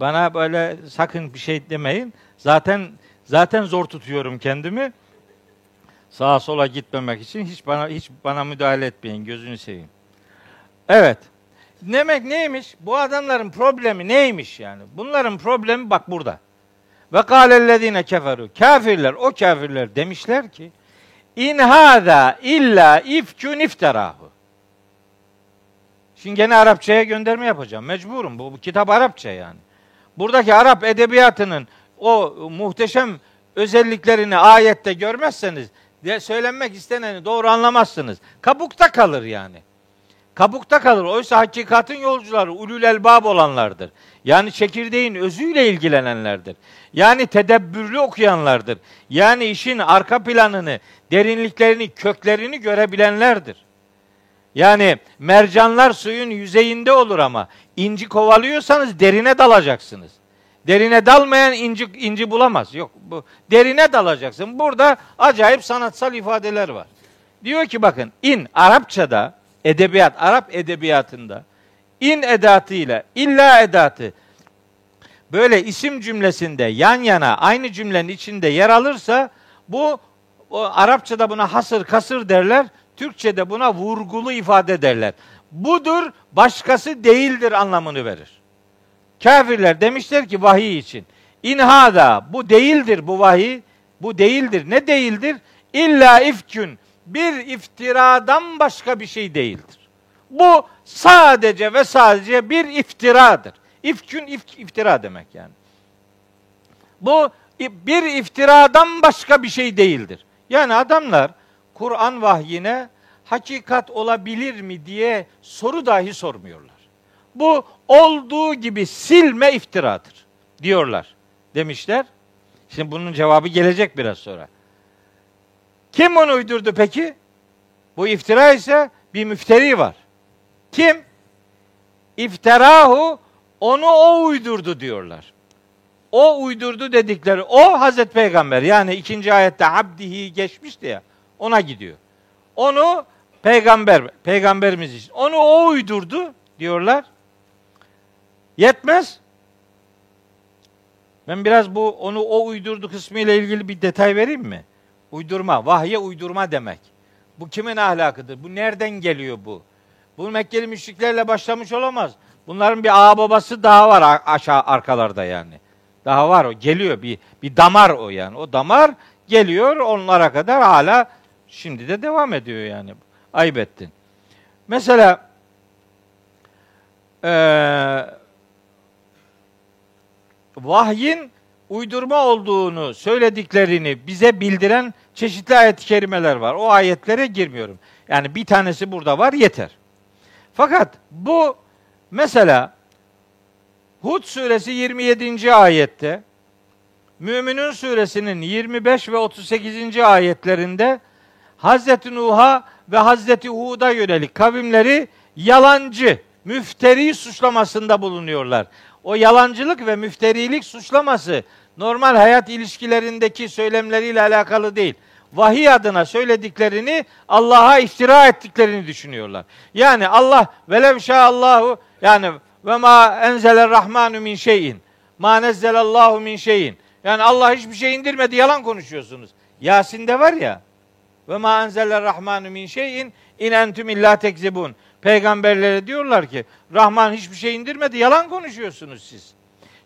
Bana böyle sakın bir şey demeyin. Zaten zaten zor tutuyorum kendimi. Sağa sola gitmemek için hiç bana hiç bana müdahale etmeyin gözünü seveyim. Evet. Demek neymiş? Bu adamların problemi neymiş yani? Bunların problemi bak burada. Ve kâlellezîne keferu. Kafirler, o kafirler demişler ki in hâzâ illa ifkün ifterahu. Şimdi gene Arapçaya gönderme yapacağım. Mecburum. Bu, bu kitap Arapça yani. Buradaki Arap edebiyatının o muhteşem özelliklerini ayette görmezseniz de söylenmek isteneni doğru anlamazsınız. Kabukta kalır yani. Kabukta kalır. Oysa hakikatin yolcuları ulul elbab olanlardır. Yani çekirdeğin özüyle ilgilenenlerdir. Yani tedebbürlü okuyanlardır. Yani işin arka planını, derinliklerini, köklerini görebilenlerdir. Yani mercanlar suyun yüzeyinde olur ama inci kovalıyorsanız derine dalacaksınız. Derine dalmayan inci inci bulamaz. Yok bu derine dalacaksın. Burada acayip sanatsal ifadeler var. Diyor ki bakın in Arapçada edebiyat Arap edebiyatında in edatıyla illa edatı böyle isim cümlesinde yan yana aynı cümlenin içinde yer alırsa bu o Arapçada buna hasır kasır derler. Türkçede buna vurgulu ifade derler. Budur, başkası değildir anlamını verir. Kafirler demişler ki vahiy için. İnhada bu değildir bu vahiy. Bu değildir. Ne değildir? İlla ifkün. Bir iftiradan başka bir şey değildir. Bu sadece ve sadece bir iftiradır. İfkün if, iftira demek yani. Bu bir iftiradan başka bir şey değildir. Yani adamlar Kur'an vahyine hakikat olabilir mi diye soru dahi sormuyorlar. Bu olduğu gibi silme iftiradır diyorlar demişler. Şimdi bunun cevabı gelecek biraz sonra. Kim bunu uydurdu peki? Bu iftira ise bir müfteri var. Kim? İftirahu onu o uydurdu diyorlar. O uydurdu dedikleri o Hazreti Peygamber. Yani ikinci ayette abdihi geçmişti ya ona gidiyor. Onu peygamber, peygamberimiz için. Onu o uydurdu diyorlar. Yetmez. Ben biraz bu onu o uydurdu kısmı ile ilgili bir detay vereyim mi? Uydurma, vahye uydurma demek. Bu kimin ahlakıdır? Bu nereden geliyor bu? Bu Mekkeli müşriklerle başlamış olamaz. Bunların bir ağa babası daha var aşağı arkalarda yani. Daha var o geliyor bir bir damar o yani. O damar geliyor onlara kadar hala şimdi de devam ediyor yani. Ayıp ettin. Mesela eee vahyin uydurma olduğunu söylediklerini bize bildiren çeşitli ayet-i kerimeler var. O ayetlere girmiyorum. Yani bir tanesi burada var yeter. Fakat bu mesela Hud suresi 27. ayette Müminun suresinin 25 ve 38. ayetlerinde Hazreti Nuh'a ve Hazreti Hud'a yönelik kavimleri yalancı, müfteri suçlamasında bulunuyorlar o yalancılık ve müfterilik suçlaması normal hayat ilişkilerindeki söylemleriyle alakalı değil. Vahiy adına söylediklerini Allah'a iftira ettiklerini düşünüyorlar. Yani Allah velev Allahu yani ve ma enzeler rahmanu min şeyin ma nezzelallahu min şeyin yani Allah hiçbir şey indirmedi yalan konuşuyorsunuz. Yasin'de var ya ve ma enzeler rahmanu min şeyin in entum illa tekzibun. Peygamberlere diyorlar ki Rahman hiçbir şey indirmedi. Yalan konuşuyorsunuz siz.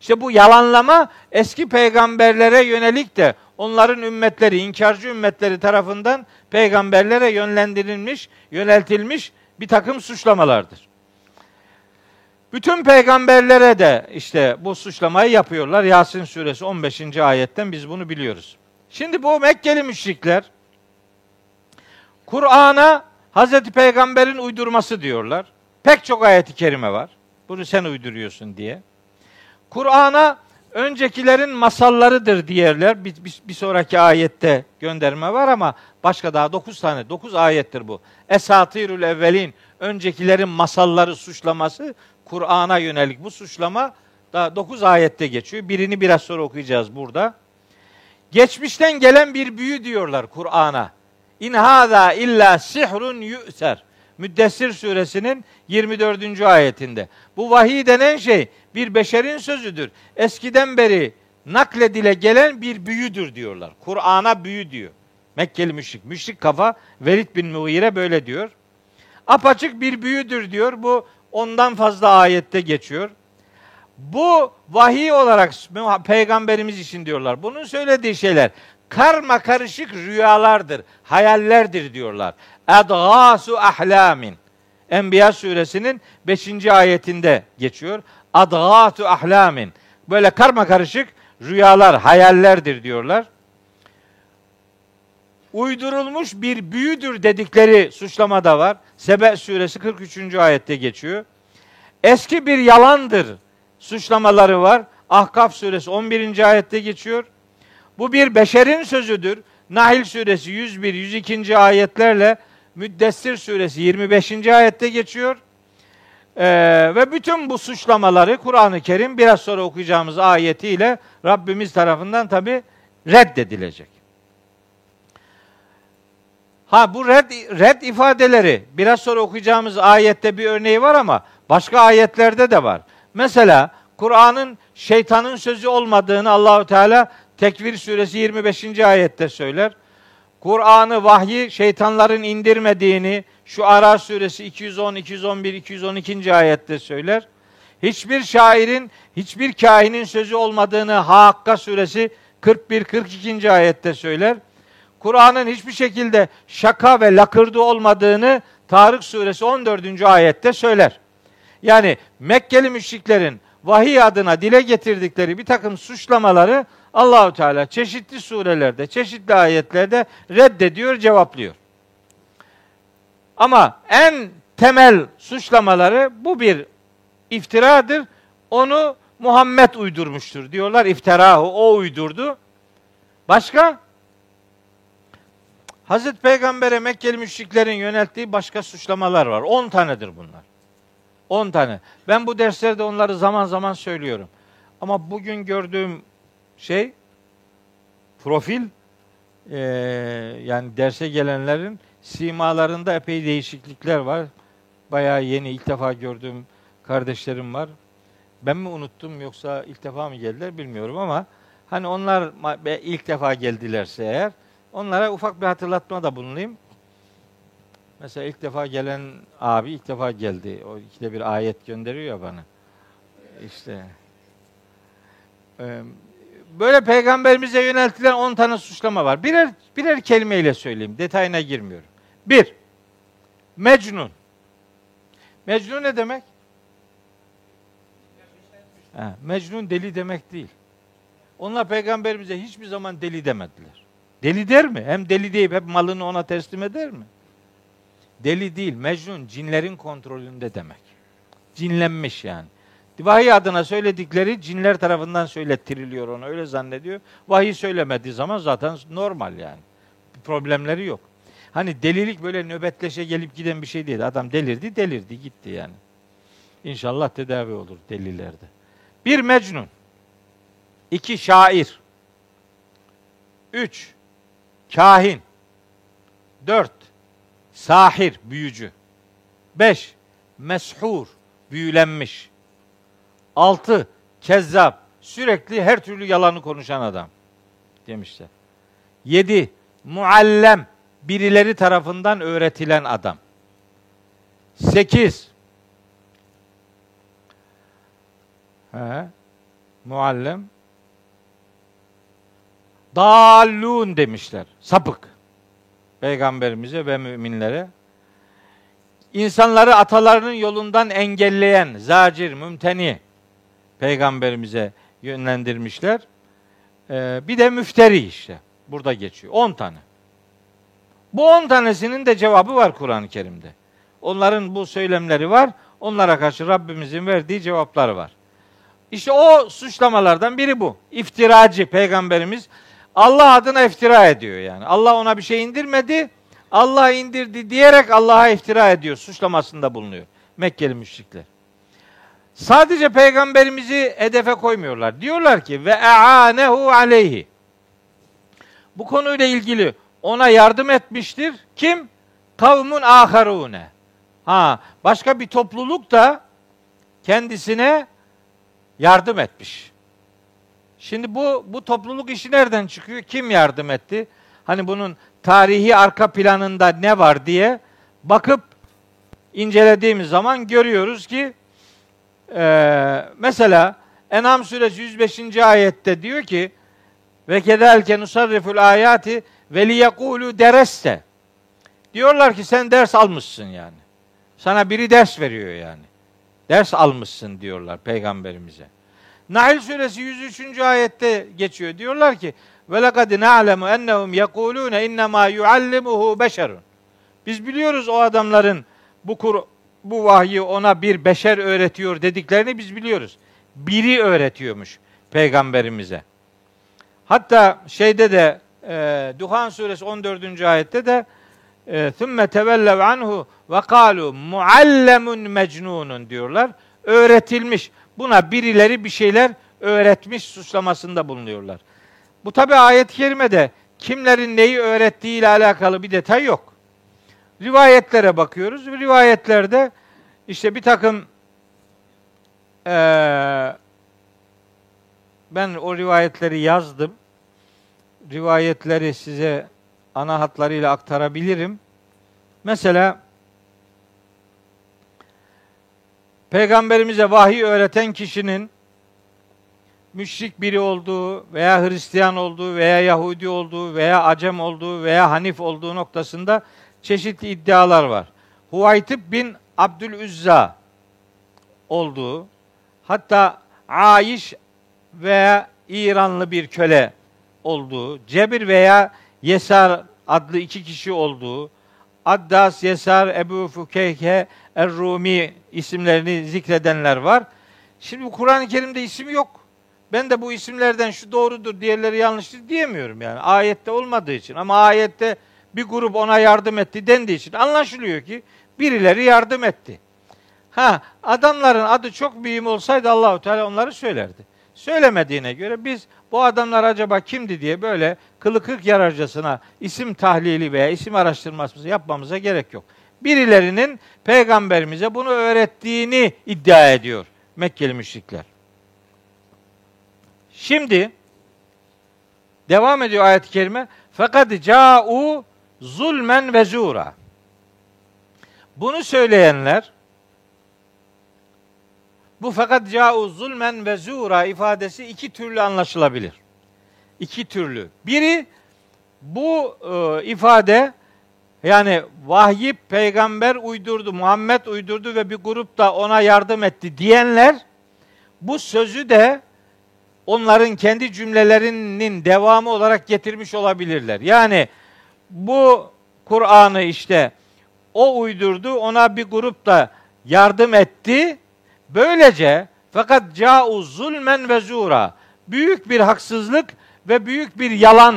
İşte bu yalanlama eski peygamberlere yönelik de onların ümmetleri, inkarcı ümmetleri tarafından peygamberlere yönlendirilmiş, yöneltilmiş bir takım suçlamalardır. Bütün peygamberlere de işte bu suçlamayı yapıyorlar. Yasin suresi 15. ayetten biz bunu biliyoruz. Şimdi bu Mekkeli müşrikler Kur'an'a Hazreti Peygamber'in uydurması diyorlar. Pek çok ayeti kerime var. Bunu sen uyduruyorsun diye. Kur'an'a öncekilerin masallarıdır diyorlar. Bir, bir, bir sonraki ayette gönderme var ama başka daha dokuz tane, dokuz ayettir bu. Esatirül evvelin, öncekilerin masalları suçlaması Kur'an'a yönelik bu suçlama daha dokuz ayette geçiyor. Birini biraz sonra okuyacağız burada. Geçmişten gelen bir büyü diyorlar Kur'an'a. İn hâzâ illa sihrun yu'ser. Müddessir suresinin 24. ayetinde. Bu vahiy denen şey bir beşerin sözüdür. Eskiden beri nakledile gelen bir büyüdür diyorlar. Kur'an'a büyü diyor. Mekkeli müşrik. Müşrik kafa Velid bin Mughire böyle diyor. Apaçık bir büyüdür diyor. Bu ondan fazla ayette geçiyor. Bu vahiy olarak peygamberimiz için diyorlar. Bunun söylediği şeyler karma karışık rüyalardır, hayallerdir diyorlar. Edgâsu ahlamin. Enbiya suresinin 5. ayetinde geçiyor. Adgâtu ahlamin. Böyle karma karışık rüyalar, hayallerdir diyorlar. uydurulmuş bir büyüdür dedikleri suçlama da var. Sebe suresi 43. ayette geçiyor. Eski bir yalandır suçlamaları var. Ahkaf suresi 11. ayette geçiyor. Bu bir beşerin sözüdür. Nahil suresi 101 102. ayetlerle Müddessir suresi 25. ayette geçiyor. Ee, ve bütün bu suçlamaları Kur'an-ı Kerim biraz sonra okuyacağımız ayetiyle Rabbimiz tarafından tabi reddedilecek. Ha bu red, red ifadeleri biraz sonra okuyacağımız ayette bir örneği var ama başka ayetlerde de var. Mesela Kur'an'ın şeytanın sözü olmadığını Allahu Teala Tekvir suresi 25. ayette söyler. Kur'an'ı vahyi şeytanların indirmediğini şu Ara suresi 210, 211, 212. ayette söyler. Hiçbir şairin, hiçbir kahinin sözü olmadığını Hakka suresi 41, 42. ayette söyler. Kur'an'ın hiçbir şekilde şaka ve lakırdı olmadığını Tarık suresi 14. ayette söyler. Yani Mekkeli müşriklerin vahiy adına dile getirdikleri bir takım suçlamaları Allahu Teala çeşitli surelerde, çeşitli ayetlerde reddediyor, cevaplıyor. Ama en temel suçlamaları bu bir iftiradır. Onu Muhammed uydurmuştur diyorlar. İftirahu o uydurdu. Başka? Hazreti Peygamber'e Mekkeli müşriklerin yönelttiği başka suçlamalar var. 10 tanedir bunlar. 10 tane. Ben bu derslerde onları zaman zaman söylüyorum. Ama bugün gördüğüm şey profil e, yani derse gelenlerin simalarında epey değişiklikler var. Bayağı yeni ilk defa gördüğüm kardeşlerim var. Ben mi unuttum yoksa ilk defa mı geldiler bilmiyorum ama hani onlar ilk defa geldilerse eğer onlara ufak bir hatırlatma da bulunayım. Mesela ilk defa gelen abi ilk defa geldi. O ikide bir ayet gönderiyor bana. İşte böyle peygamberimize yöneltilen 10 tane suçlama var. Birer birer kelimeyle söyleyeyim. Detayına girmiyorum. Bir, Mecnun. Mecnun ne demek? Ha, Mecnun deli demek değil. Onlar peygamberimize hiçbir zaman deli demediler. Deli der mi? Hem deli deyip hep malını ona teslim eder mi? Deli değil, Mecnun cinlerin kontrolünde demek. Cinlenmiş yani. Vahiy adına söyledikleri cinler tarafından söylettiriliyor ona. Öyle zannediyor. Vahiy söylemediği zaman zaten normal yani. Bir problemleri yok. Hani delilik böyle nöbetleşe gelip giden bir şey değil. Adam delirdi, delirdi, gitti yani. İnşallah tedavi olur delilerde. Bir Mecnun. iki şair. Üç, kahin. Dört, sahir, büyücü. Beş, meshur, büyülenmiş. Altı, kezzap, sürekli her türlü yalanı konuşan adam demişler. Yedi, muallem, birileri tarafından öğretilen adam. Sekiz, he, muallem, dallun demişler, sapık. Peygamberimize ve müminlere insanları atalarının yolundan engelleyen, zacir, mümteni peygamberimize yönlendirmişler. Ee, bir de müfteri işte. Burada geçiyor. 10 tane. Bu 10 tanesinin de cevabı var Kur'an-ı Kerim'de. Onların bu söylemleri var. Onlara karşı Rabbimizin verdiği cevaplar var. İşte o suçlamalardan biri bu. İftiracı peygamberimiz Allah adına iftira ediyor yani. Allah ona bir şey indirmedi. Allah indirdi diyerek Allah'a iftira ediyor. Suçlamasında bulunuyor. Mekkeli müşrikler. Sadece peygamberimizi hedefe koymuyorlar. Diyorlar ki ve e'anehu aleyhi. Bu konuyla ilgili ona yardım etmiştir. Kim? Kavmun aharune. Ha, başka bir topluluk da kendisine yardım etmiş. Şimdi bu bu topluluk işi nereden çıkıyor? Kim yardım etti? Hani bunun tarihi arka planında ne var diye bakıp incelediğimiz zaman görüyoruz ki e, mesela Enam suresi 105. ayette diyor ki ve kedelke nusarriful ayati ve liyekulu dereste. Diyorlar ki sen ders almışsın yani. Sana biri ders veriyor yani. Ders almışsın diyorlar peygamberimize. Nahl suresi 103. ayette geçiyor. Diyorlar ki ve lekad na'lemu ennehum yekulun innema yuallimuhu beşerun. Biz biliyoruz o adamların bu kur, bu vahyi ona bir beşer öğretiyor dediklerini biz biliyoruz. Biri öğretiyormuş peygamberimize. Hatta şeyde de e, Duhan suresi 14. ayette de ثُمَّ تَوَلَّوْ anhu ve kalu muallemun mecnunun diyorlar. Öğretilmiş. Buna birileri bir şeyler öğretmiş suçlamasında bulunuyorlar. Bu tabi ayet-i kerimede kimlerin neyi öğrettiği ile alakalı bir detay yok. Rivayetlere bakıyoruz. Rivayetlerde işte bir takım ee, ben o rivayetleri yazdım. Rivayetleri size ana hatlarıyla aktarabilirim. Mesela Peygamberimize vahiy öğreten kişinin müşrik biri olduğu veya Hristiyan olduğu veya Yahudi olduğu veya Acem olduğu veya Hanif olduğu noktasında çeşitli iddialar var. Huvaytib bin Abdülüzza olduğu, hatta Aiş veya İranlı bir köle olduğu, Cebir veya Yesar adlı iki kişi olduğu, Addas, Yesar, Ebu Fukeyke, Er-Rumi isimlerini zikredenler var. Şimdi Kur'an-ı Kerim'de isim yok. Ben de bu isimlerden şu doğrudur, diğerleri yanlıştır diyemiyorum yani. Ayette olmadığı için. Ama ayette bir grup ona yardım etti dendiği için anlaşılıyor ki birileri yardım etti. Ha adamların adı çok mühim olsaydı Allahu Teala onları söylerdi. Söylemediğine göre biz bu adamlar acaba kimdi diye böyle kılı kırk yararcasına isim tahlili veya isim araştırması yapmamıza gerek yok. Birilerinin peygamberimize bunu öğrettiğini iddia ediyor Mekkeli müşrikler. Şimdi devam ediyor ayet-i kerime. Fakat ca'u zulmen ve zura. Bunu söyleyenler bu fakat ca'u zulmen ve zura ifadesi iki türlü anlaşılabilir. İki türlü. Biri bu e, ifade yani vahyi peygamber uydurdu, Muhammed uydurdu ve bir grup da ona yardım etti diyenler bu sözü de onların kendi cümlelerinin devamı olarak getirmiş olabilirler. Yani bu Kur'an'ı işte o uydurdu, ona bir grup da yardım etti. Böylece fakat ca'u zulmen ve zura büyük bir haksızlık ve büyük bir yalan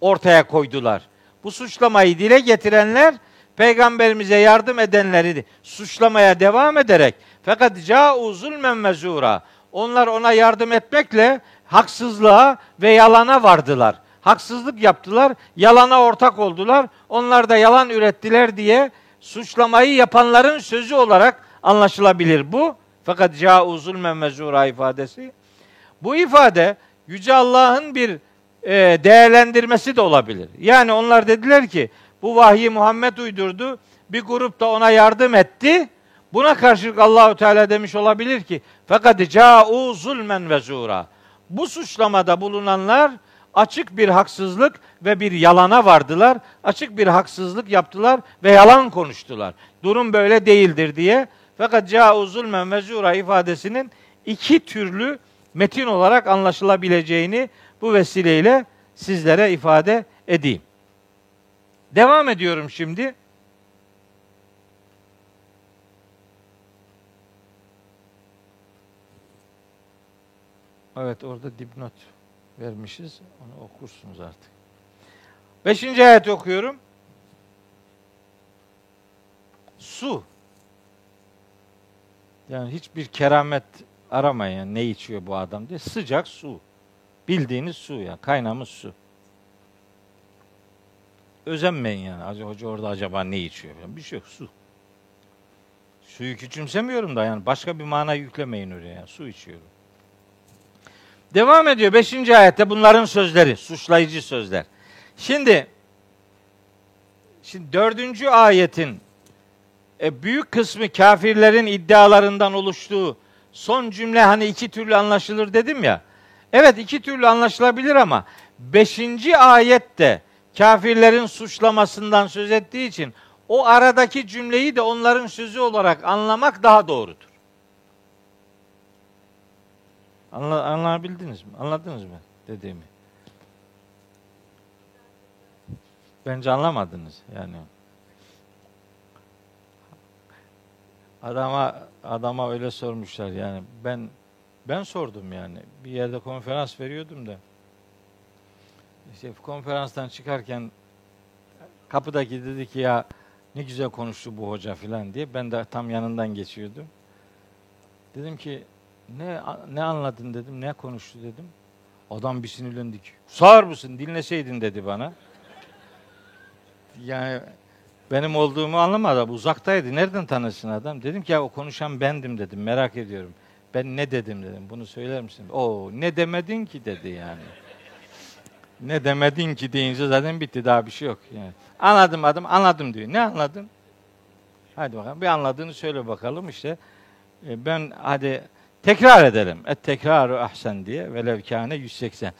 ortaya koydular. Bu suçlamayı dile getirenler peygamberimize yardım edenleri suçlamaya devam ederek fakat ca'u zulmen ve zura onlar ona yardım etmekle haksızlığa ve yalana vardılar. Haksızlık yaptılar, yalana ortak oldular. Onlar da yalan ürettiler diye suçlamayı yapanların sözü olarak anlaşılabilir bu. Fakat ca'u zulmen mezura ifadesi. Bu ifade Yüce Allah'ın bir e, değerlendirmesi de olabilir. Yani onlar dediler ki bu vahyi Muhammed uydurdu. Bir grup da ona yardım etti. Buna karşılık Allahu Teala demiş olabilir ki fakat ca'u zulmen ve zura. Bu suçlamada bulunanlar açık bir haksızlık ve bir yalana vardılar. Açık bir haksızlık yaptılar ve yalan konuştular. Durum böyle değildir diye. Fakat ca'u zulmen ve zura ifadesinin iki türlü metin olarak anlaşılabileceğini bu vesileyle sizlere ifade edeyim. Devam ediyorum şimdi. Evet orada dipnot vermişiz. Onu okursunuz artık. Beşinci ayet okuyorum. Su. Yani hiçbir keramet aramayın yani ne içiyor bu adam diye. Sıcak su. Bildiğiniz su ya. Kaynamış su. Özenmeyin yani. Hoca orada acaba ne içiyor? Yani bir şey yok. Su. Suyu küçümsemiyorum da yani başka bir mana yüklemeyin oraya. Yani. Su içiyorum. Devam ediyor 5. ayette bunların sözleri, suçlayıcı sözler. Şimdi şimdi 4. ayetin e, büyük kısmı kafirlerin iddialarından oluştuğu son cümle hani iki türlü anlaşılır dedim ya. Evet iki türlü anlaşılabilir ama 5. ayette kafirlerin suçlamasından söz ettiği için o aradaki cümleyi de onların sözü olarak anlamak daha doğrudur. Anla, anlayabildiniz mi? Anladınız mı dediğimi? Bence anlamadınız yani. Adama adama öyle sormuşlar yani ben ben sordum yani bir yerde konferans veriyordum da işte konferanstan çıkarken kapıdaki dedi ki ya ne güzel konuştu bu hoca filan diye ben de tam yanından geçiyordum. Dedim ki ne ne anladın dedim ne konuştu dedim. Adam bir sinirlendi ki sağır mısın dinleseydin dedi bana. Yani benim olduğumu anlamadı. Uzaktaydı. Nereden tanırsın adam? Dedim ki ya o konuşan bendim dedim. Merak ediyorum. Ben ne dedim dedim. Bunu söyler misin? O ne demedin ki dedi yani. ne demedin ki deyince zaten bitti. Daha bir şey yok. Yani. Anladım adım anladım diyor. Ne anladın? Hadi bakalım. Bir anladığını söyle bakalım işte. E, ben hadi tekrar edelim. Et tekraru ahsen diye. Velev kâne 180.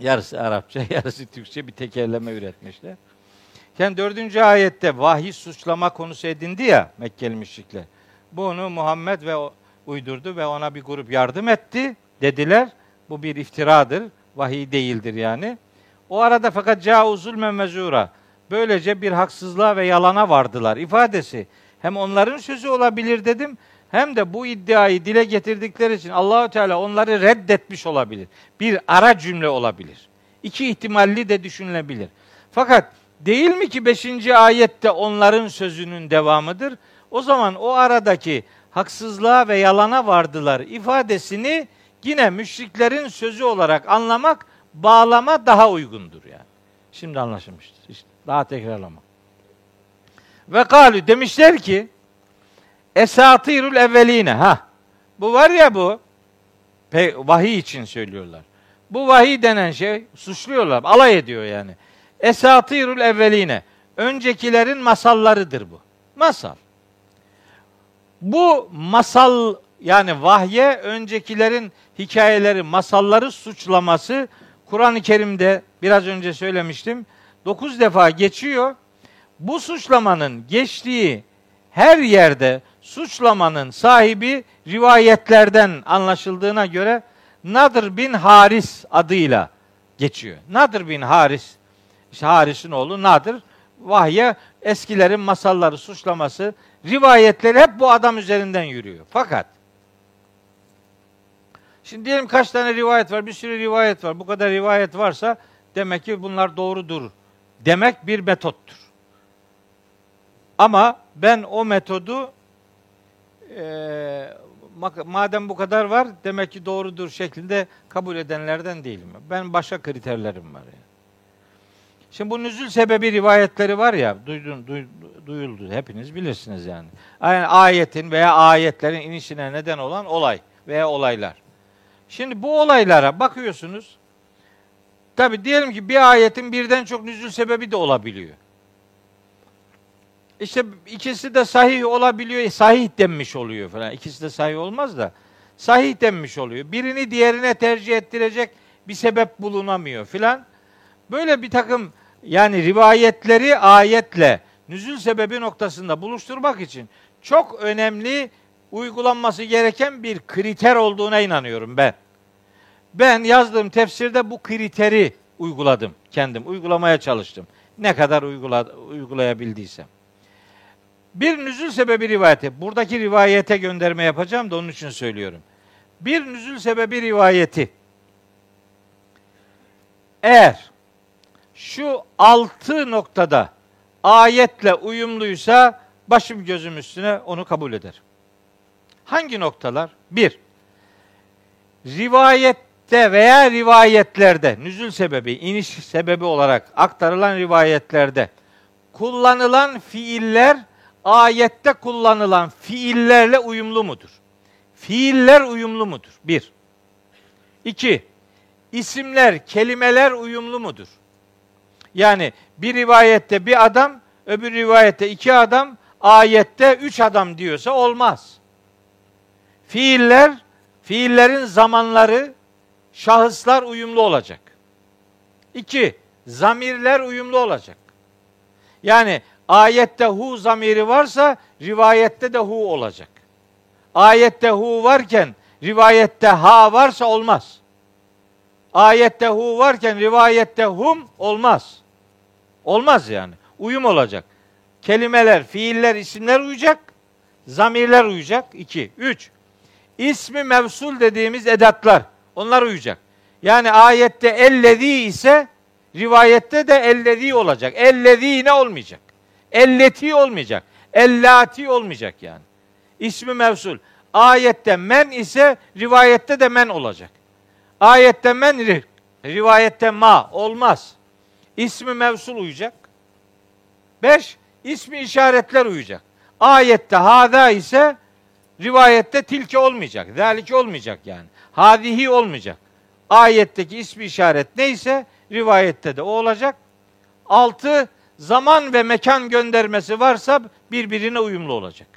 Yarısı Arapça, yarısı Türkçe bir tekerleme üretmişler. Yani dördüncü ayette vahiy suçlama konusu edindi ya Mekkeli müşrikler. Bunu Muhammed ve uydurdu ve ona bir grup yardım etti dediler. Bu bir iftiradır. Vahiy değildir yani. O arada fakat cauzul mezura. Böylece bir haksızlığa ve yalana vardılar ifadesi. Hem onların sözü olabilir dedim hem de bu iddiayı dile getirdikleri için Allahü Teala onları reddetmiş olabilir. Bir ara cümle olabilir. İki ihtimalli de düşünülebilir. Fakat Değil mi ki 5. ayette onların sözünün devamıdır? O zaman o aradaki haksızlığa ve yalana vardılar ifadesini yine müşriklerin sözü olarak anlamak, bağlama daha uygundur yani. Şimdi anlaşılmıştır. İşte daha tekrarlama. Ve kalü demişler ki esatirul evveline ha bu var ya bu vahiy için söylüyorlar. Bu vahiy denen şey suçluyorlar. Alay ediyor yani. Esatirul evveline. Öncekilerin masallarıdır bu. Masal. Bu masal yani vahye öncekilerin hikayeleri, masalları suçlaması Kur'an-ı Kerim'de biraz önce söylemiştim. Dokuz defa geçiyor. Bu suçlamanın geçtiği her yerde suçlamanın sahibi rivayetlerden anlaşıldığına göre Nadir bin Haris adıyla geçiyor. Nadir bin Haris işte Haris'in oğlu Nadir vahye eskilerin masalları suçlaması, rivayetleri hep bu adam üzerinden yürüyor. Fakat şimdi diyelim kaç tane rivayet var? Bir sürü rivayet var. Bu kadar rivayet varsa demek ki bunlar doğrudur. Demek bir metottur. Ama ben o metodu e, madem bu kadar var demek ki doğrudur şeklinde kabul edenlerden değilim. Ben başka kriterlerim var. Yani. Şimdi bu nüzül sebebi rivayetleri var ya, duydun, duy, duyuldu. Hepiniz bilirsiniz yani. Yani ayetin veya ayetlerin inişine neden olan olay veya olaylar. Şimdi bu olaylara bakıyorsunuz. Tabi diyelim ki bir ayetin birden çok nüzül sebebi de olabiliyor. İşte ikisi de sahih olabiliyor, sahih denmiş oluyor falan. İkisi de sahih olmaz da sahih denmiş oluyor. Birini diğerine tercih ettirecek bir sebep bulunamıyor filan. Böyle bir takım yani rivayetleri ayetle nüzül sebebi noktasında buluşturmak için çok önemli uygulanması gereken bir kriter olduğuna inanıyorum ben. Ben yazdığım tefsirde bu kriteri uyguladım kendim. Uygulamaya çalıştım. Ne kadar uygula, uygulayabildiysem. Bir nüzül sebebi rivayeti. Buradaki rivayete gönderme yapacağım da onun için söylüyorum. Bir nüzül sebebi rivayeti. Eğer şu altı noktada ayetle uyumluysa başım gözüm üstüne onu kabul eder. Hangi noktalar? Bir, rivayette veya rivayetlerde, nüzül sebebi, iniş sebebi olarak aktarılan rivayetlerde kullanılan fiiller ayette kullanılan fiillerle uyumlu mudur? Fiiller uyumlu mudur? Bir. İki, isimler, kelimeler uyumlu mudur? Yani bir rivayette bir adam, öbür rivayette iki adam, ayette üç adam diyorsa olmaz. Fiiller, fiillerin zamanları, şahıslar uyumlu olacak. İki, zamirler uyumlu olacak. Yani ayette hu zamiri varsa rivayette de hu olacak. Ayette hu varken rivayette ha varsa olmaz. Ayette hu varken rivayette hum olmaz. Olmaz yani. Uyum olacak. Kelimeler, fiiller, isimler uyacak. Zamirler uyacak. İki. Üç. İsmi mevsul dediğimiz edatlar. Onlar uyacak. Yani ayette ellezi ise rivayette de ellezi olacak. Ellezi ne olmayacak? Elleti olmayacak. Ellati olmayacak yani. İsmi mevsul. Ayette men ise rivayette de men olacak. Ayette men rivayette ma olmaz. İsmi mevsul uyacak. Beş, ismi işaretler uyacak. Ayette hada ise rivayette tilke olmayacak. Zalike olmayacak yani. Hadihi olmayacak. Ayetteki ismi işaret neyse rivayette de o olacak. Altı, zaman ve mekan göndermesi varsa birbirine uyumlu olacak.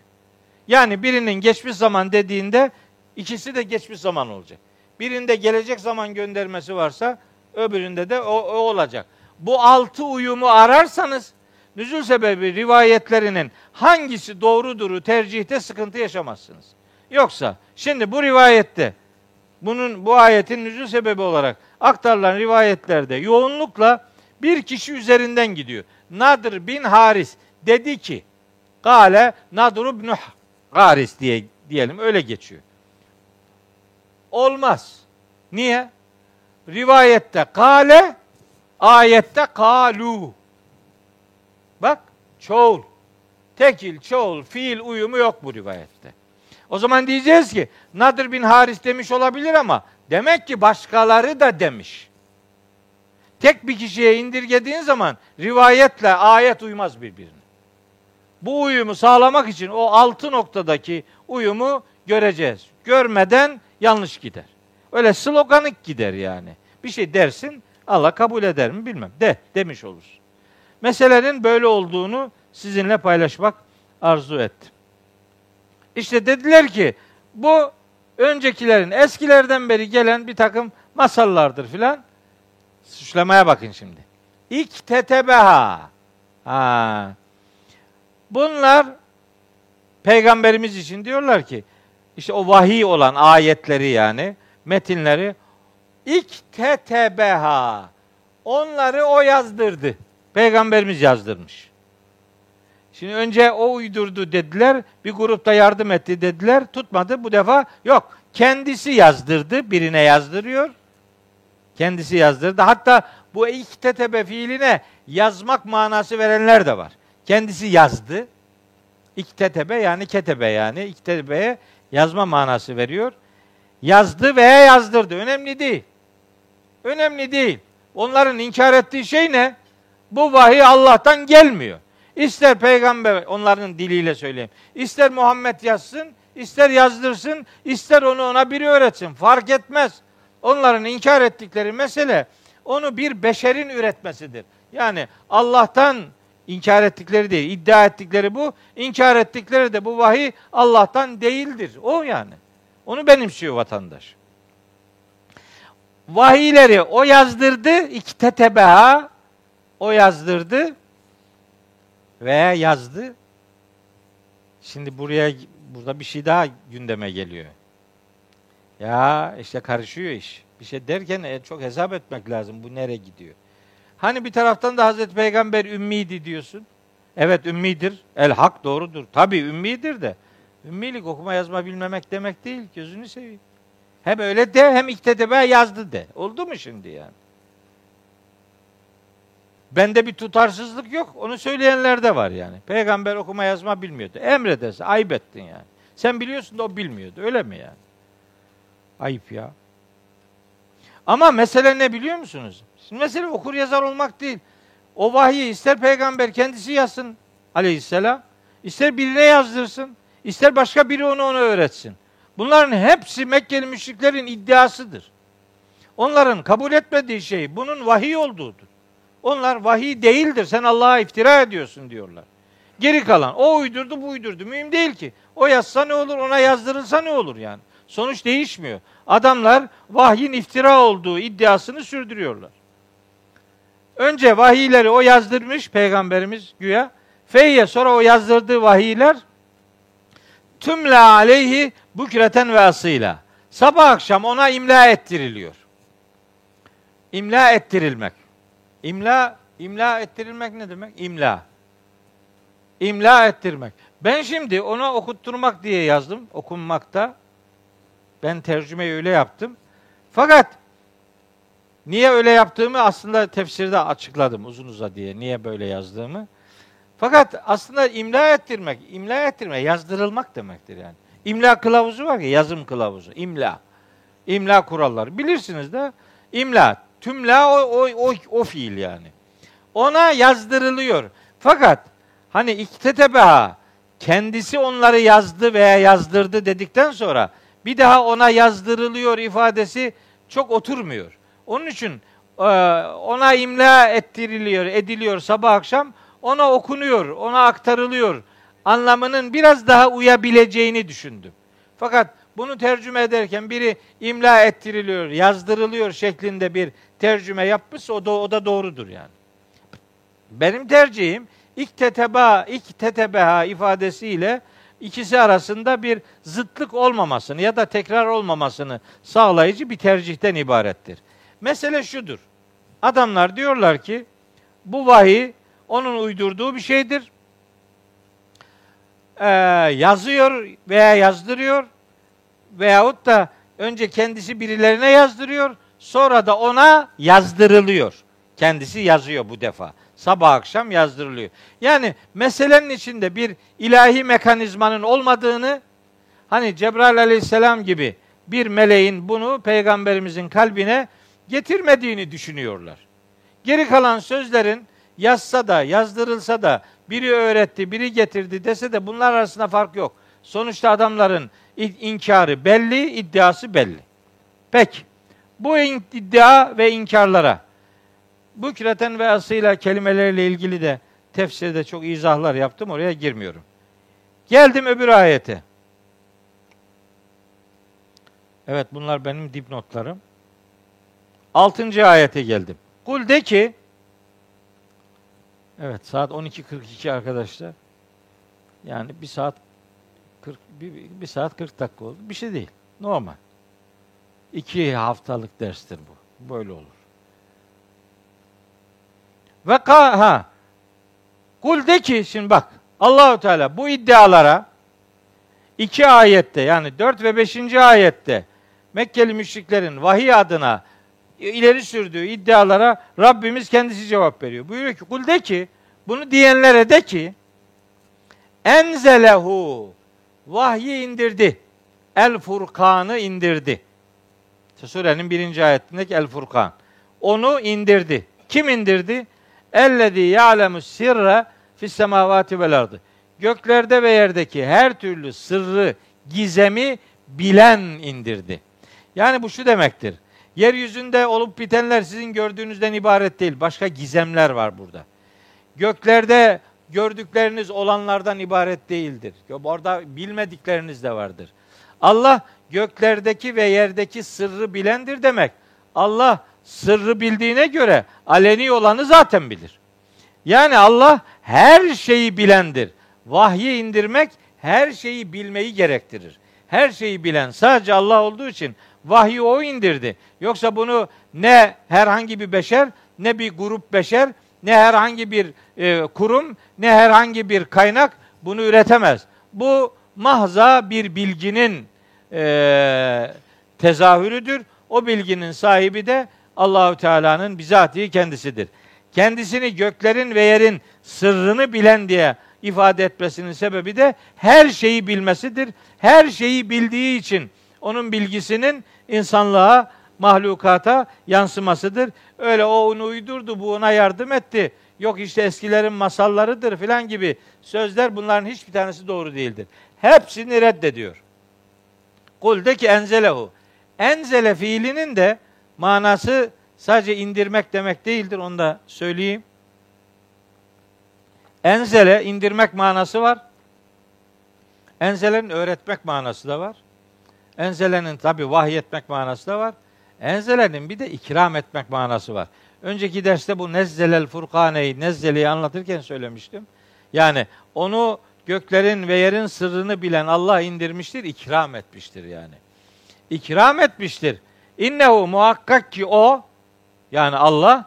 Yani birinin geçmiş zaman dediğinde ikisi de geçmiş zaman olacak. Birinde gelecek zaman göndermesi varsa öbüründe de o, o olacak. Bu altı uyumu ararsanız nüzul sebebi rivayetlerinin hangisi doğruduru tercihte sıkıntı yaşamazsınız. Yoksa şimdi bu rivayette bunun bu ayetin nüzul sebebi olarak aktarılan rivayetlerde yoğunlukla bir kişi üzerinden gidiyor. Nadir bin Haris dedi ki Gale Nadir bin Haris diye diyelim öyle geçiyor. Olmaz. Niye? Rivayette kale, ayette kalu. Bak çoğul. Tekil, çoğul, fiil uyumu yok bu rivayette. O zaman diyeceğiz ki Nadir bin Haris demiş olabilir ama demek ki başkaları da demiş. Tek bir kişiye indirgediğin zaman rivayetle ayet uymaz birbirine. Bu uyumu sağlamak için o altı noktadaki uyumu göreceğiz. Görmeden yanlış gider. Öyle sloganik gider yani. Bir şey dersin Allah kabul eder mi bilmem. De demiş olursun. Meselenin böyle olduğunu sizinle paylaşmak arzu ettim. İşte dediler ki bu öncekilerin eskilerden beri gelen bir takım masallardır filan. Suçlamaya bakın şimdi. İktetebeha. Ha. Bunlar peygamberimiz için diyorlar ki işte o vahiy olan ayetleri yani metinleri iktetebeha. Onları o yazdırdı. Peygamberimiz yazdırmış. Şimdi önce o uydurdu dediler. Bir grupta yardım etti dediler. Tutmadı. Bu defa yok. Kendisi yazdırdı. Birine yazdırıyor. Kendisi yazdırdı. Hatta bu iktetebe fiiline yazmak manası verenler de var. Kendisi yazdı. İktetebe yani ketebe yani iktetebeye yazma manası veriyor. Yazdı veya yazdırdı. Önemli değil. Önemli değil. Onların inkar ettiği şey ne? Bu vahiy Allah'tan gelmiyor. İster peygamber onların diliyle söyleyeyim. İster Muhammed yazsın, ister yazdırsın, ister onu ona biri öğretsin. Fark etmez. Onların inkar ettikleri mesele onu bir beşerin üretmesidir. Yani Allah'tan inkar ettikleri değil, iddia ettikleri bu. İnkar ettikleri de bu vahiy Allah'tan değildir. O yani. Onu benimsiyor vatandaş. Vahiyleri o yazdırdı, iktetebeha o yazdırdı veya yazdı. Şimdi buraya burada bir şey daha gündeme geliyor. Ya işte karışıyor iş. Bir şey derken e, çok hesap etmek lazım. Bu nereye gidiyor? Hani bir taraftan da Hazreti Peygamber ümmiydi diyorsun. Evet ümmidir. El hak doğrudur. Tabii ümmidir de. Ümmilik okuma yazma bilmemek demek değil. Gözünü seveyim. Hem öyle de hem iktidebe yazdı de. Oldu mu şimdi yani? Bende bir tutarsızlık yok. Onu söyleyenler de var yani. Peygamber okuma yazma bilmiyordu. Emrederse ayıp ettin yani. Sen biliyorsun da o bilmiyordu. Öyle mi yani? Ayıp ya. Ama mesele ne biliyor musunuz? Şimdi mesele okur yazar olmak değil. O vahyi ister peygamber kendisi yazsın aleyhisselam, ister birine yazdırsın, ister başka biri onu ona öğretsin. Bunların hepsi Mekkeli müşriklerin iddiasıdır. Onların kabul etmediği şey bunun vahiy olduğudur. Onlar vahiy değildir. Sen Allah'a iftira ediyorsun diyorlar. Geri kalan o uydurdu bu uydurdu. Mühim değil ki. O yazsa ne olur ona yazdırılsa ne olur yani. Sonuç değişmiyor. Adamlar vahyin iftira olduğu iddiasını sürdürüyorlar. Önce vahiyleri o yazdırmış peygamberimiz güya. Feyye sonra o yazdırdığı vahiyler tümle aleyhi bükreten ve asıyla. Sabah akşam ona imla ettiriliyor. İmla ettirilmek. İmla İmla ettirilmek ne demek? İmla. İmla ettirmek. Ben şimdi ona okutturmak diye yazdım okunmakta. Ben tercümeyi öyle yaptım. Fakat niye öyle yaptığımı aslında tefsirde açıkladım uzun uza diye. Niye böyle yazdığımı. Fakat aslında imla ettirmek, imla ettirmek yazdırılmak demektir yani. İmla kılavuzu var ya yazım kılavuzu. İmla. İmla kuralları. Bilirsiniz de imla. Tümla o, o, o, o fiil yani. Ona yazdırılıyor. Fakat hani iktetebeha kendisi onları yazdı veya yazdırdı dedikten sonra bir daha ona yazdırılıyor ifadesi çok oturmuyor. Onun için e, ona imla ettiriliyor, ediliyor sabah akşam ona okunuyor, ona aktarılıyor anlamının biraz daha uyabileceğini düşündüm. Fakat bunu tercüme ederken biri imla ettiriliyor, yazdırılıyor şeklinde bir tercüme yapmışsa o da, o da doğrudur yani. Benim tercihim ikteteba, iktetebeha ifadesiyle ikisi arasında bir zıtlık olmamasını ya da tekrar olmamasını sağlayıcı bir tercihten ibarettir. Mesele şudur. Adamlar diyorlar ki bu vahiy onun uydurduğu bir şeydir. Ee, yazıyor veya yazdırıyor veyahut da önce kendisi birilerine yazdırıyor, sonra da ona yazdırılıyor. Kendisi yazıyor bu defa. Sabah akşam yazdırılıyor. Yani meselenin içinde bir ilahi mekanizmanın olmadığını, hani Cebrail aleyhisselam gibi bir meleğin bunu peygamberimizin kalbine getirmediğini düşünüyorlar. Geri kalan sözlerin yazsa da, yazdırılsa da, biri öğretti, biri getirdi dese de bunlar arasında fark yok. Sonuçta adamların inkarı belli, iddiası belli. Peki, bu iddia ve inkarlara bu küreten ve asıyla kelimelerle ilgili de tefsirde çok izahlar yaptım. Oraya girmiyorum. Geldim öbür ayete. Evet bunlar benim dipnotlarım. Altıncı ayete geldim. Kul de ki Evet saat 12.42 arkadaşlar. Yani bir saat 40 bir, bir saat 40 dakika oldu. Bir şey değil. Normal. İki haftalık derstir bu. Böyle olur. Ve ka ha Kul de ki şimdi bak Allahu Teala bu iddialara iki ayette yani dört ve beşinci ayette Mekkeli müşriklerin vahiy adına ileri sürdüğü iddialara Rabbimiz kendisi cevap veriyor. Buyuruyor ki kul de ki bunu diyenlere de ki enzelehu vahyi indirdi. El Furkan'ı indirdi. Surenin birinci ayetindeki El Furkan. Onu indirdi. Kim indirdi? Ellezî ya'lemu sirre fis semavati vel ardı. Göklerde ve yerdeki her türlü sırrı, gizemi bilen indirdi. Yani bu şu demektir. Yeryüzünde olup bitenler sizin gördüğünüzden ibaret değil. Başka gizemler var burada. Göklerde gördükleriniz olanlardan ibaret değildir. Orada bilmedikleriniz de vardır. Allah göklerdeki ve yerdeki sırrı bilendir demek. Allah sırrı bildiğine göre aleni olanı zaten bilir. Yani Allah her şeyi bilendir. Vahyi indirmek her şeyi bilmeyi gerektirir. Her şeyi bilen sadece Allah olduğu için vahyi o indirdi. Yoksa bunu ne herhangi bir beşer, ne bir grup beşer, ne herhangi bir e, kurum, ne herhangi bir kaynak bunu üretemez. Bu mahza bir bilginin e, tezahürüdür. O bilginin sahibi de Allahü Teala'nın bizatihi kendisidir. Kendisini göklerin ve yerin sırrını bilen diye ifade etmesinin sebebi de her şeyi bilmesidir. Her şeyi bildiği için onun bilgisinin insanlığa, mahlukata yansımasıdır. Öyle o onu uydurdu, bu ona yardım etti. Yok işte eskilerin masallarıdır filan gibi sözler bunların hiçbir tanesi doğru değildir. Hepsini reddediyor. Kul de ki enzelehu. Enzele fiilinin de manası sadece indirmek demek değildir. Onu da söyleyeyim. Enzele indirmek manası var. Enzelenin öğretmek manası da var. Enzelenin tabi vahyetmek manası da var. Enzelenin bir de ikram etmek manası var. Önceki derste bu nezzelel furkaneyi, nezzeleyi anlatırken söylemiştim. Yani onu göklerin ve yerin sırrını bilen Allah indirmiştir, ikram etmiştir yani. İkram etmiştir. İnnehu muhakkak ki o yani Allah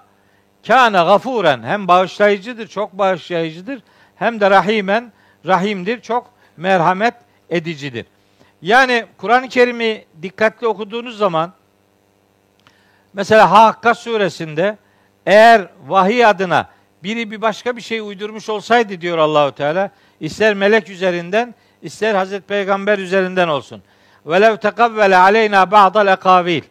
Kâne gafuren hem bağışlayıcıdır, çok bağışlayıcıdır hem de rahimen rahimdir, çok merhamet edicidir. Yani Kur'an-ı Kerim'i dikkatli okuduğunuz zaman mesela Hakka suresinde eğer vahiy adına biri bir başka bir şey uydurmuş olsaydı diyor Allahu Teala, ister melek üzerinden, ister Hazreti Peygamber üzerinden olsun. Velev tekavvele aleyna ba'dal ekavil.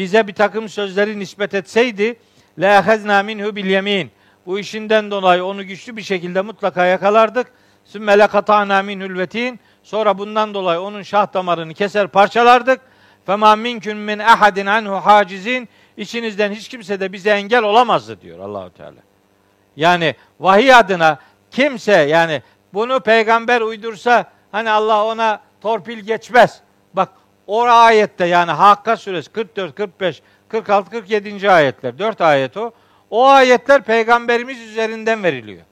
Bize bir takım sözleri nispet etseydi, la ehezna minhu bil yemin. Bu işinden dolayı onu güçlü bir şekilde mutlaka yakalardık. Sümme lekata'na minhul vetin. Sonra bundan dolayı onun şah damarını keser parçalardık. Fema minkün min ahadin anhu hacizin. İçinizden hiç kimse de bize engel olamazdı diyor Allahu Teala. Yani vahiy adına kimse yani bunu peygamber uydursa hani Allah ona torpil geçmez. O ayette yani Hakka suresi 44, 45, 46, 47. ayetler. 4 ayet o. O ayetler peygamberimiz üzerinden veriliyor.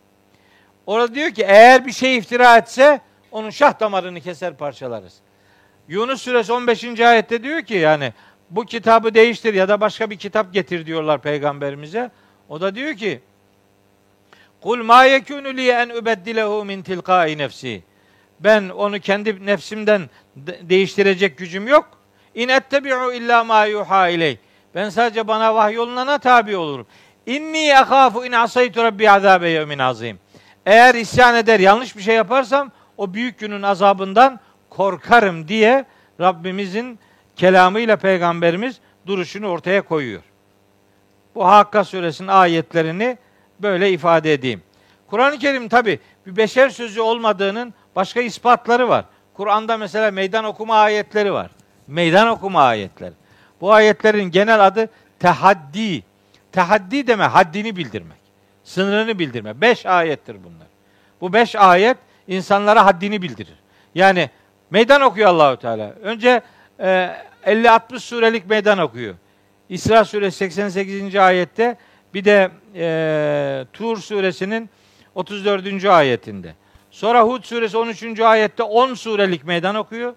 Orada diyor ki eğer bir şey iftira etse onun şah damarını keser parçalarız. Yunus suresi 15. ayette diyor ki yani bu kitabı değiştir ya da başka bir kitap getir diyorlar peygamberimize. O da diyor ki Kul ma yekunu li en ubeddilehu min tilqai nefsi. Ben onu kendi nefsimden de- değiştirecek gücüm yok. İn ettebi'u illa ma yuha iley. Ben sadece bana vahyolunana tabi olurum. İnni ahafu in asaytu rabbi azabe yevmin azim. Eğer isyan eder, yanlış bir şey yaparsam o büyük günün azabından korkarım diye Rabbimizin kelamıyla peygamberimiz duruşunu ortaya koyuyor. Bu Hakka suresinin ayetlerini böyle ifade edeyim. Kur'an-ı Kerim tabi bir beşer sözü olmadığının başka ispatları var. Kur'an'da mesela meydan okuma ayetleri var. Meydan okuma ayetleri. Bu ayetlerin genel adı tehaddi. Tehaddi deme haddini bildirmek. Sınırını bildirme. Beş ayettir bunlar. Bu beş ayet insanlara haddini bildirir. Yani meydan okuyor Allahu Teala. Önce e, 50-60 surelik meydan okuyor. İsra suresi 88. ayette bir de e, Tur suresinin 34. ayetinde. Sonra Hud suresi 13. ayette 10 surelik meydan okuyor.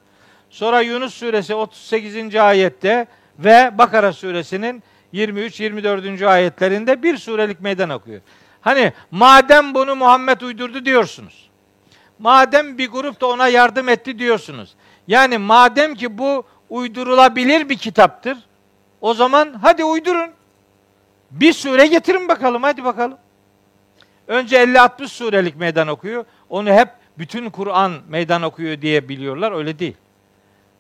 Sonra Yunus suresi 38. ayette ve Bakara suresinin 23-24. ayetlerinde bir surelik meydan okuyor. Hani madem bunu Muhammed uydurdu diyorsunuz. Madem bir grup da ona yardım etti diyorsunuz. Yani madem ki bu uydurulabilir bir kitaptır. O zaman hadi uydurun. Bir sure getirin bakalım hadi bakalım. Önce 50-60 surelik meydan okuyor. Onu hep bütün Kur'an meydan okuyor diye biliyorlar. Öyle değil.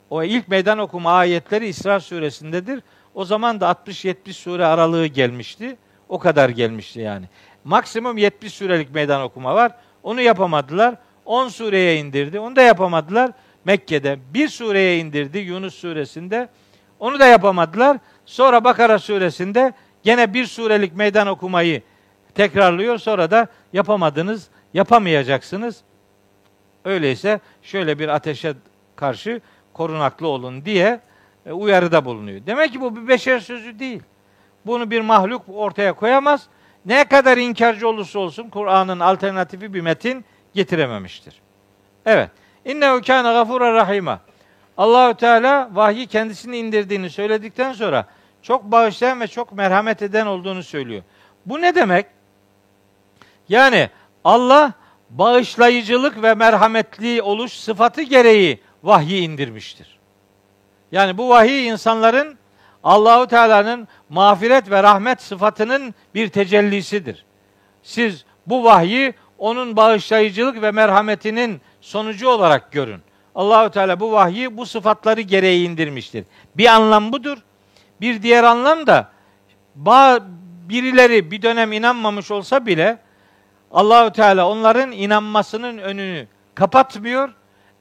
O ilk meydan okuma ayetleri İsra suresindedir. O zaman da 60-70 sure aralığı gelmişti. O kadar gelmişti yani. Maksimum 70 surelik meydan okuma var. Onu yapamadılar. 10 sureye indirdi. Onu da yapamadılar. Mekke'de bir sureye indirdi Yunus suresinde. Onu da yapamadılar. Sonra Bakara suresinde gene bir surelik meydan okumayı tekrarlıyor. Sonra da yapamadınız, yapamayacaksınız. Öyleyse şöyle bir ateşe karşı korunaklı olun diye e, uyarıda bulunuyor. Demek ki bu bir beşer sözü değil. Bunu bir mahluk ortaya koyamaz. Ne kadar inkarcı olursa olsun Kur'an'ın alternatifi bir metin getirememiştir. Evet. İnnehu kâne gafura rahima. Allahü Teala vahyi kendisini indirdiğini söyledikten sonra çok bağışlayan ve çok merhamet eden olduğunu söylüyor. Bu ne demek? Yani Allah bağışlayıcılık ve merhametli oluş sıfatı gereği vahyi indirmiştir. Yani bu vahiy insanların Allahu Teala'nın mağfiret ve rahmet sıfatının bir tecellisidir. Siz bu vahyi onun bağışlayıcılık ve merhametinin sonucu olarak görün. Allahu Teala bu vahyi bu sıfatları gereği indirmiştir. Bir anlam budur. Bir diğer anlam da birileri bir dönem inanmamış olsa bile Allahü Teala onların inanmasının önünü kapatmıyor.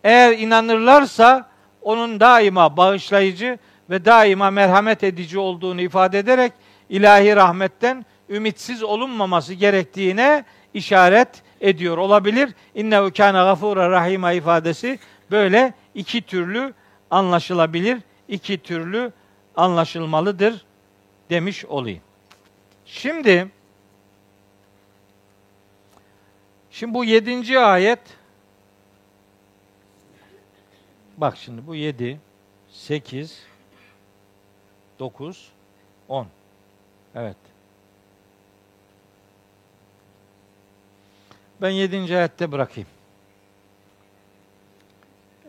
Eğer inanırlarsa onun daima bağışlayıcı ve daima merhamet edici olduğunu ifade ederek ilahi rahmetten ümitsiz olunmaması gerektiğine işaret ediyor olabilir. İnnehu kâne gafûra rahîma ifadesi böyle iki türlü anlaşılabilir, iki türlü anlaşılmalıdır demiş olayım. Şimdi Şimdi bu yedinci ayet bak şimdi bu yedi, sekiz, dokuz, on. Evet. Ben yedinci ayette bırakayım.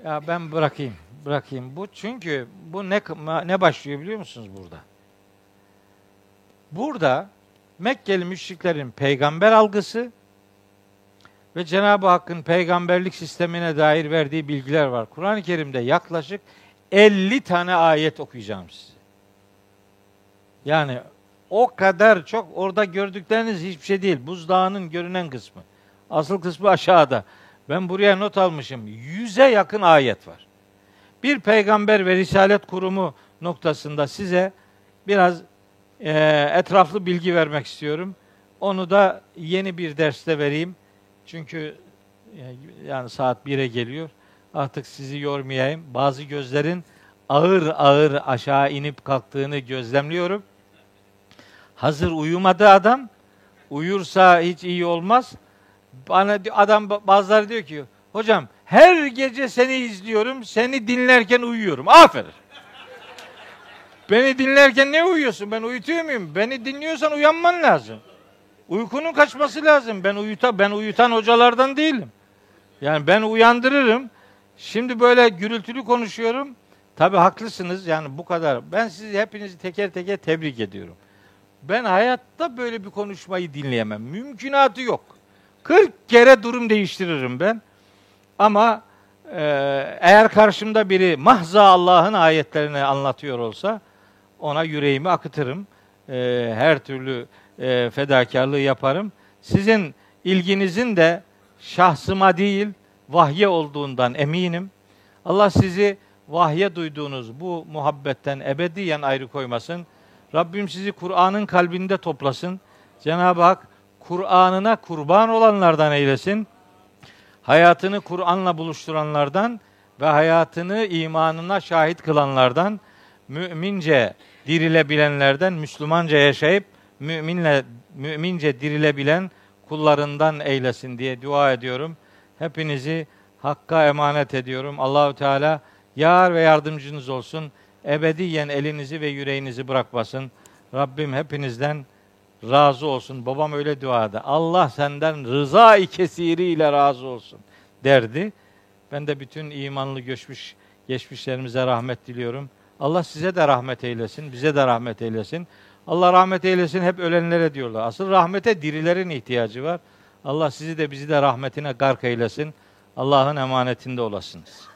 Ya ben bırakayım, bırakayım. Bu çünkü bu ne ne başlıyor biliyor musunuz burada? Burada Mekkeli müşriklerin peygamber algısı ve Cenab-ı Hakk'ın peygamberlik sistemine dair verdiği bilgiler var. Kur'an-ı Kerim'de yaklaşık 50 tane ayet okuyacağım size. Yani o kadar çok orada gördükleriniz hiçbir şey değil. Buzdağının görünen kısmı. Asıl kısmı aşağıda. Ben buraya not almışım. Yüze yakın ayet var. Bir peygamber ve risalet kurumu noktasında size biraz e, etraflı bilgi vermek istiyorum. Onu da yeni bir derste vereyim. Çünkü yani saat 1'e geliyor. Artık sizi yormayayım. Bazı gözlerin ağır ağır aşağı inip kalktığını gözlemliyorum. Hazır uyumadı adam. Uyursa hiç iyi olmaz. Bana adam bazıları diyor ki hocam her gece seni izliyorum. Seni dinlerken uyuyorum. Aferin. Beni dinlerken ne uyuyorsun? Ben uyutuyor muyum? Beni dinliyorsan uyanman lazım. Uykunun kaçması lazım. Ben uyuta ben uyutan hocalardan değilim. Yani ben uyandırırım. Şimdi böyle gürültülü konuşuyorum. Tabi haklısınız yani bu kadar. Ben sizi hepinizi teker teker tebrik ediyorum. Ben hayatta böyle bir konuşmayı dinleyemem. Mümkünatı yok. 40 kere durum değiştiririm ben. Ama e, eğer karşımda biri mahza Allah'ın ayetlerini anlatıyor olsa ona yüreğimi akıtırım. E, her türlü e, fedakarlığı yaparım. Sizin ilginizin de şahsıma değil vahye olduğundan eminim. Allah sizi vahye duyduğunuz bu muhabbetten ebediyen ayrı koymasın. Rabbim sizi Kur'an'ın kalbinde toplasın. Cenab-ı Hak Kur'an'ına kurban olanlardan eylesin. Hayatını Kur'an'la buluşturanlardan ve hayatını imanına şahit kılanlardan, mümince dirilebilenlerden, Müslümanca yaşayıp müminle mümince dirilebilen kullarından eylesin diye dua ediyorum. Hepinizi Hakk'a emanet ediyorum. Allahü Teala yar ve yardımcınız olsun. Ebediyen elinizi ve yüreğinizi bırakmasın. Rabbim hepinizden razı olsun. Babam öyle duada. Allah senden rıza-i kesiriyle razı olsun derdi. Ben de bütün imanlı göçmüş geçmişlerimize rahmet diliyorum. Allah size de rahmet eylesin, bize de rahmet eylesin. Allah rahmet eylesin hep ölenlere diyorlar. Asıl rahmete dirilerin ihtiyacı var. Allah sizi de bizi de rahmetine gark eylesin. Allah'ın emanetinde olasınız.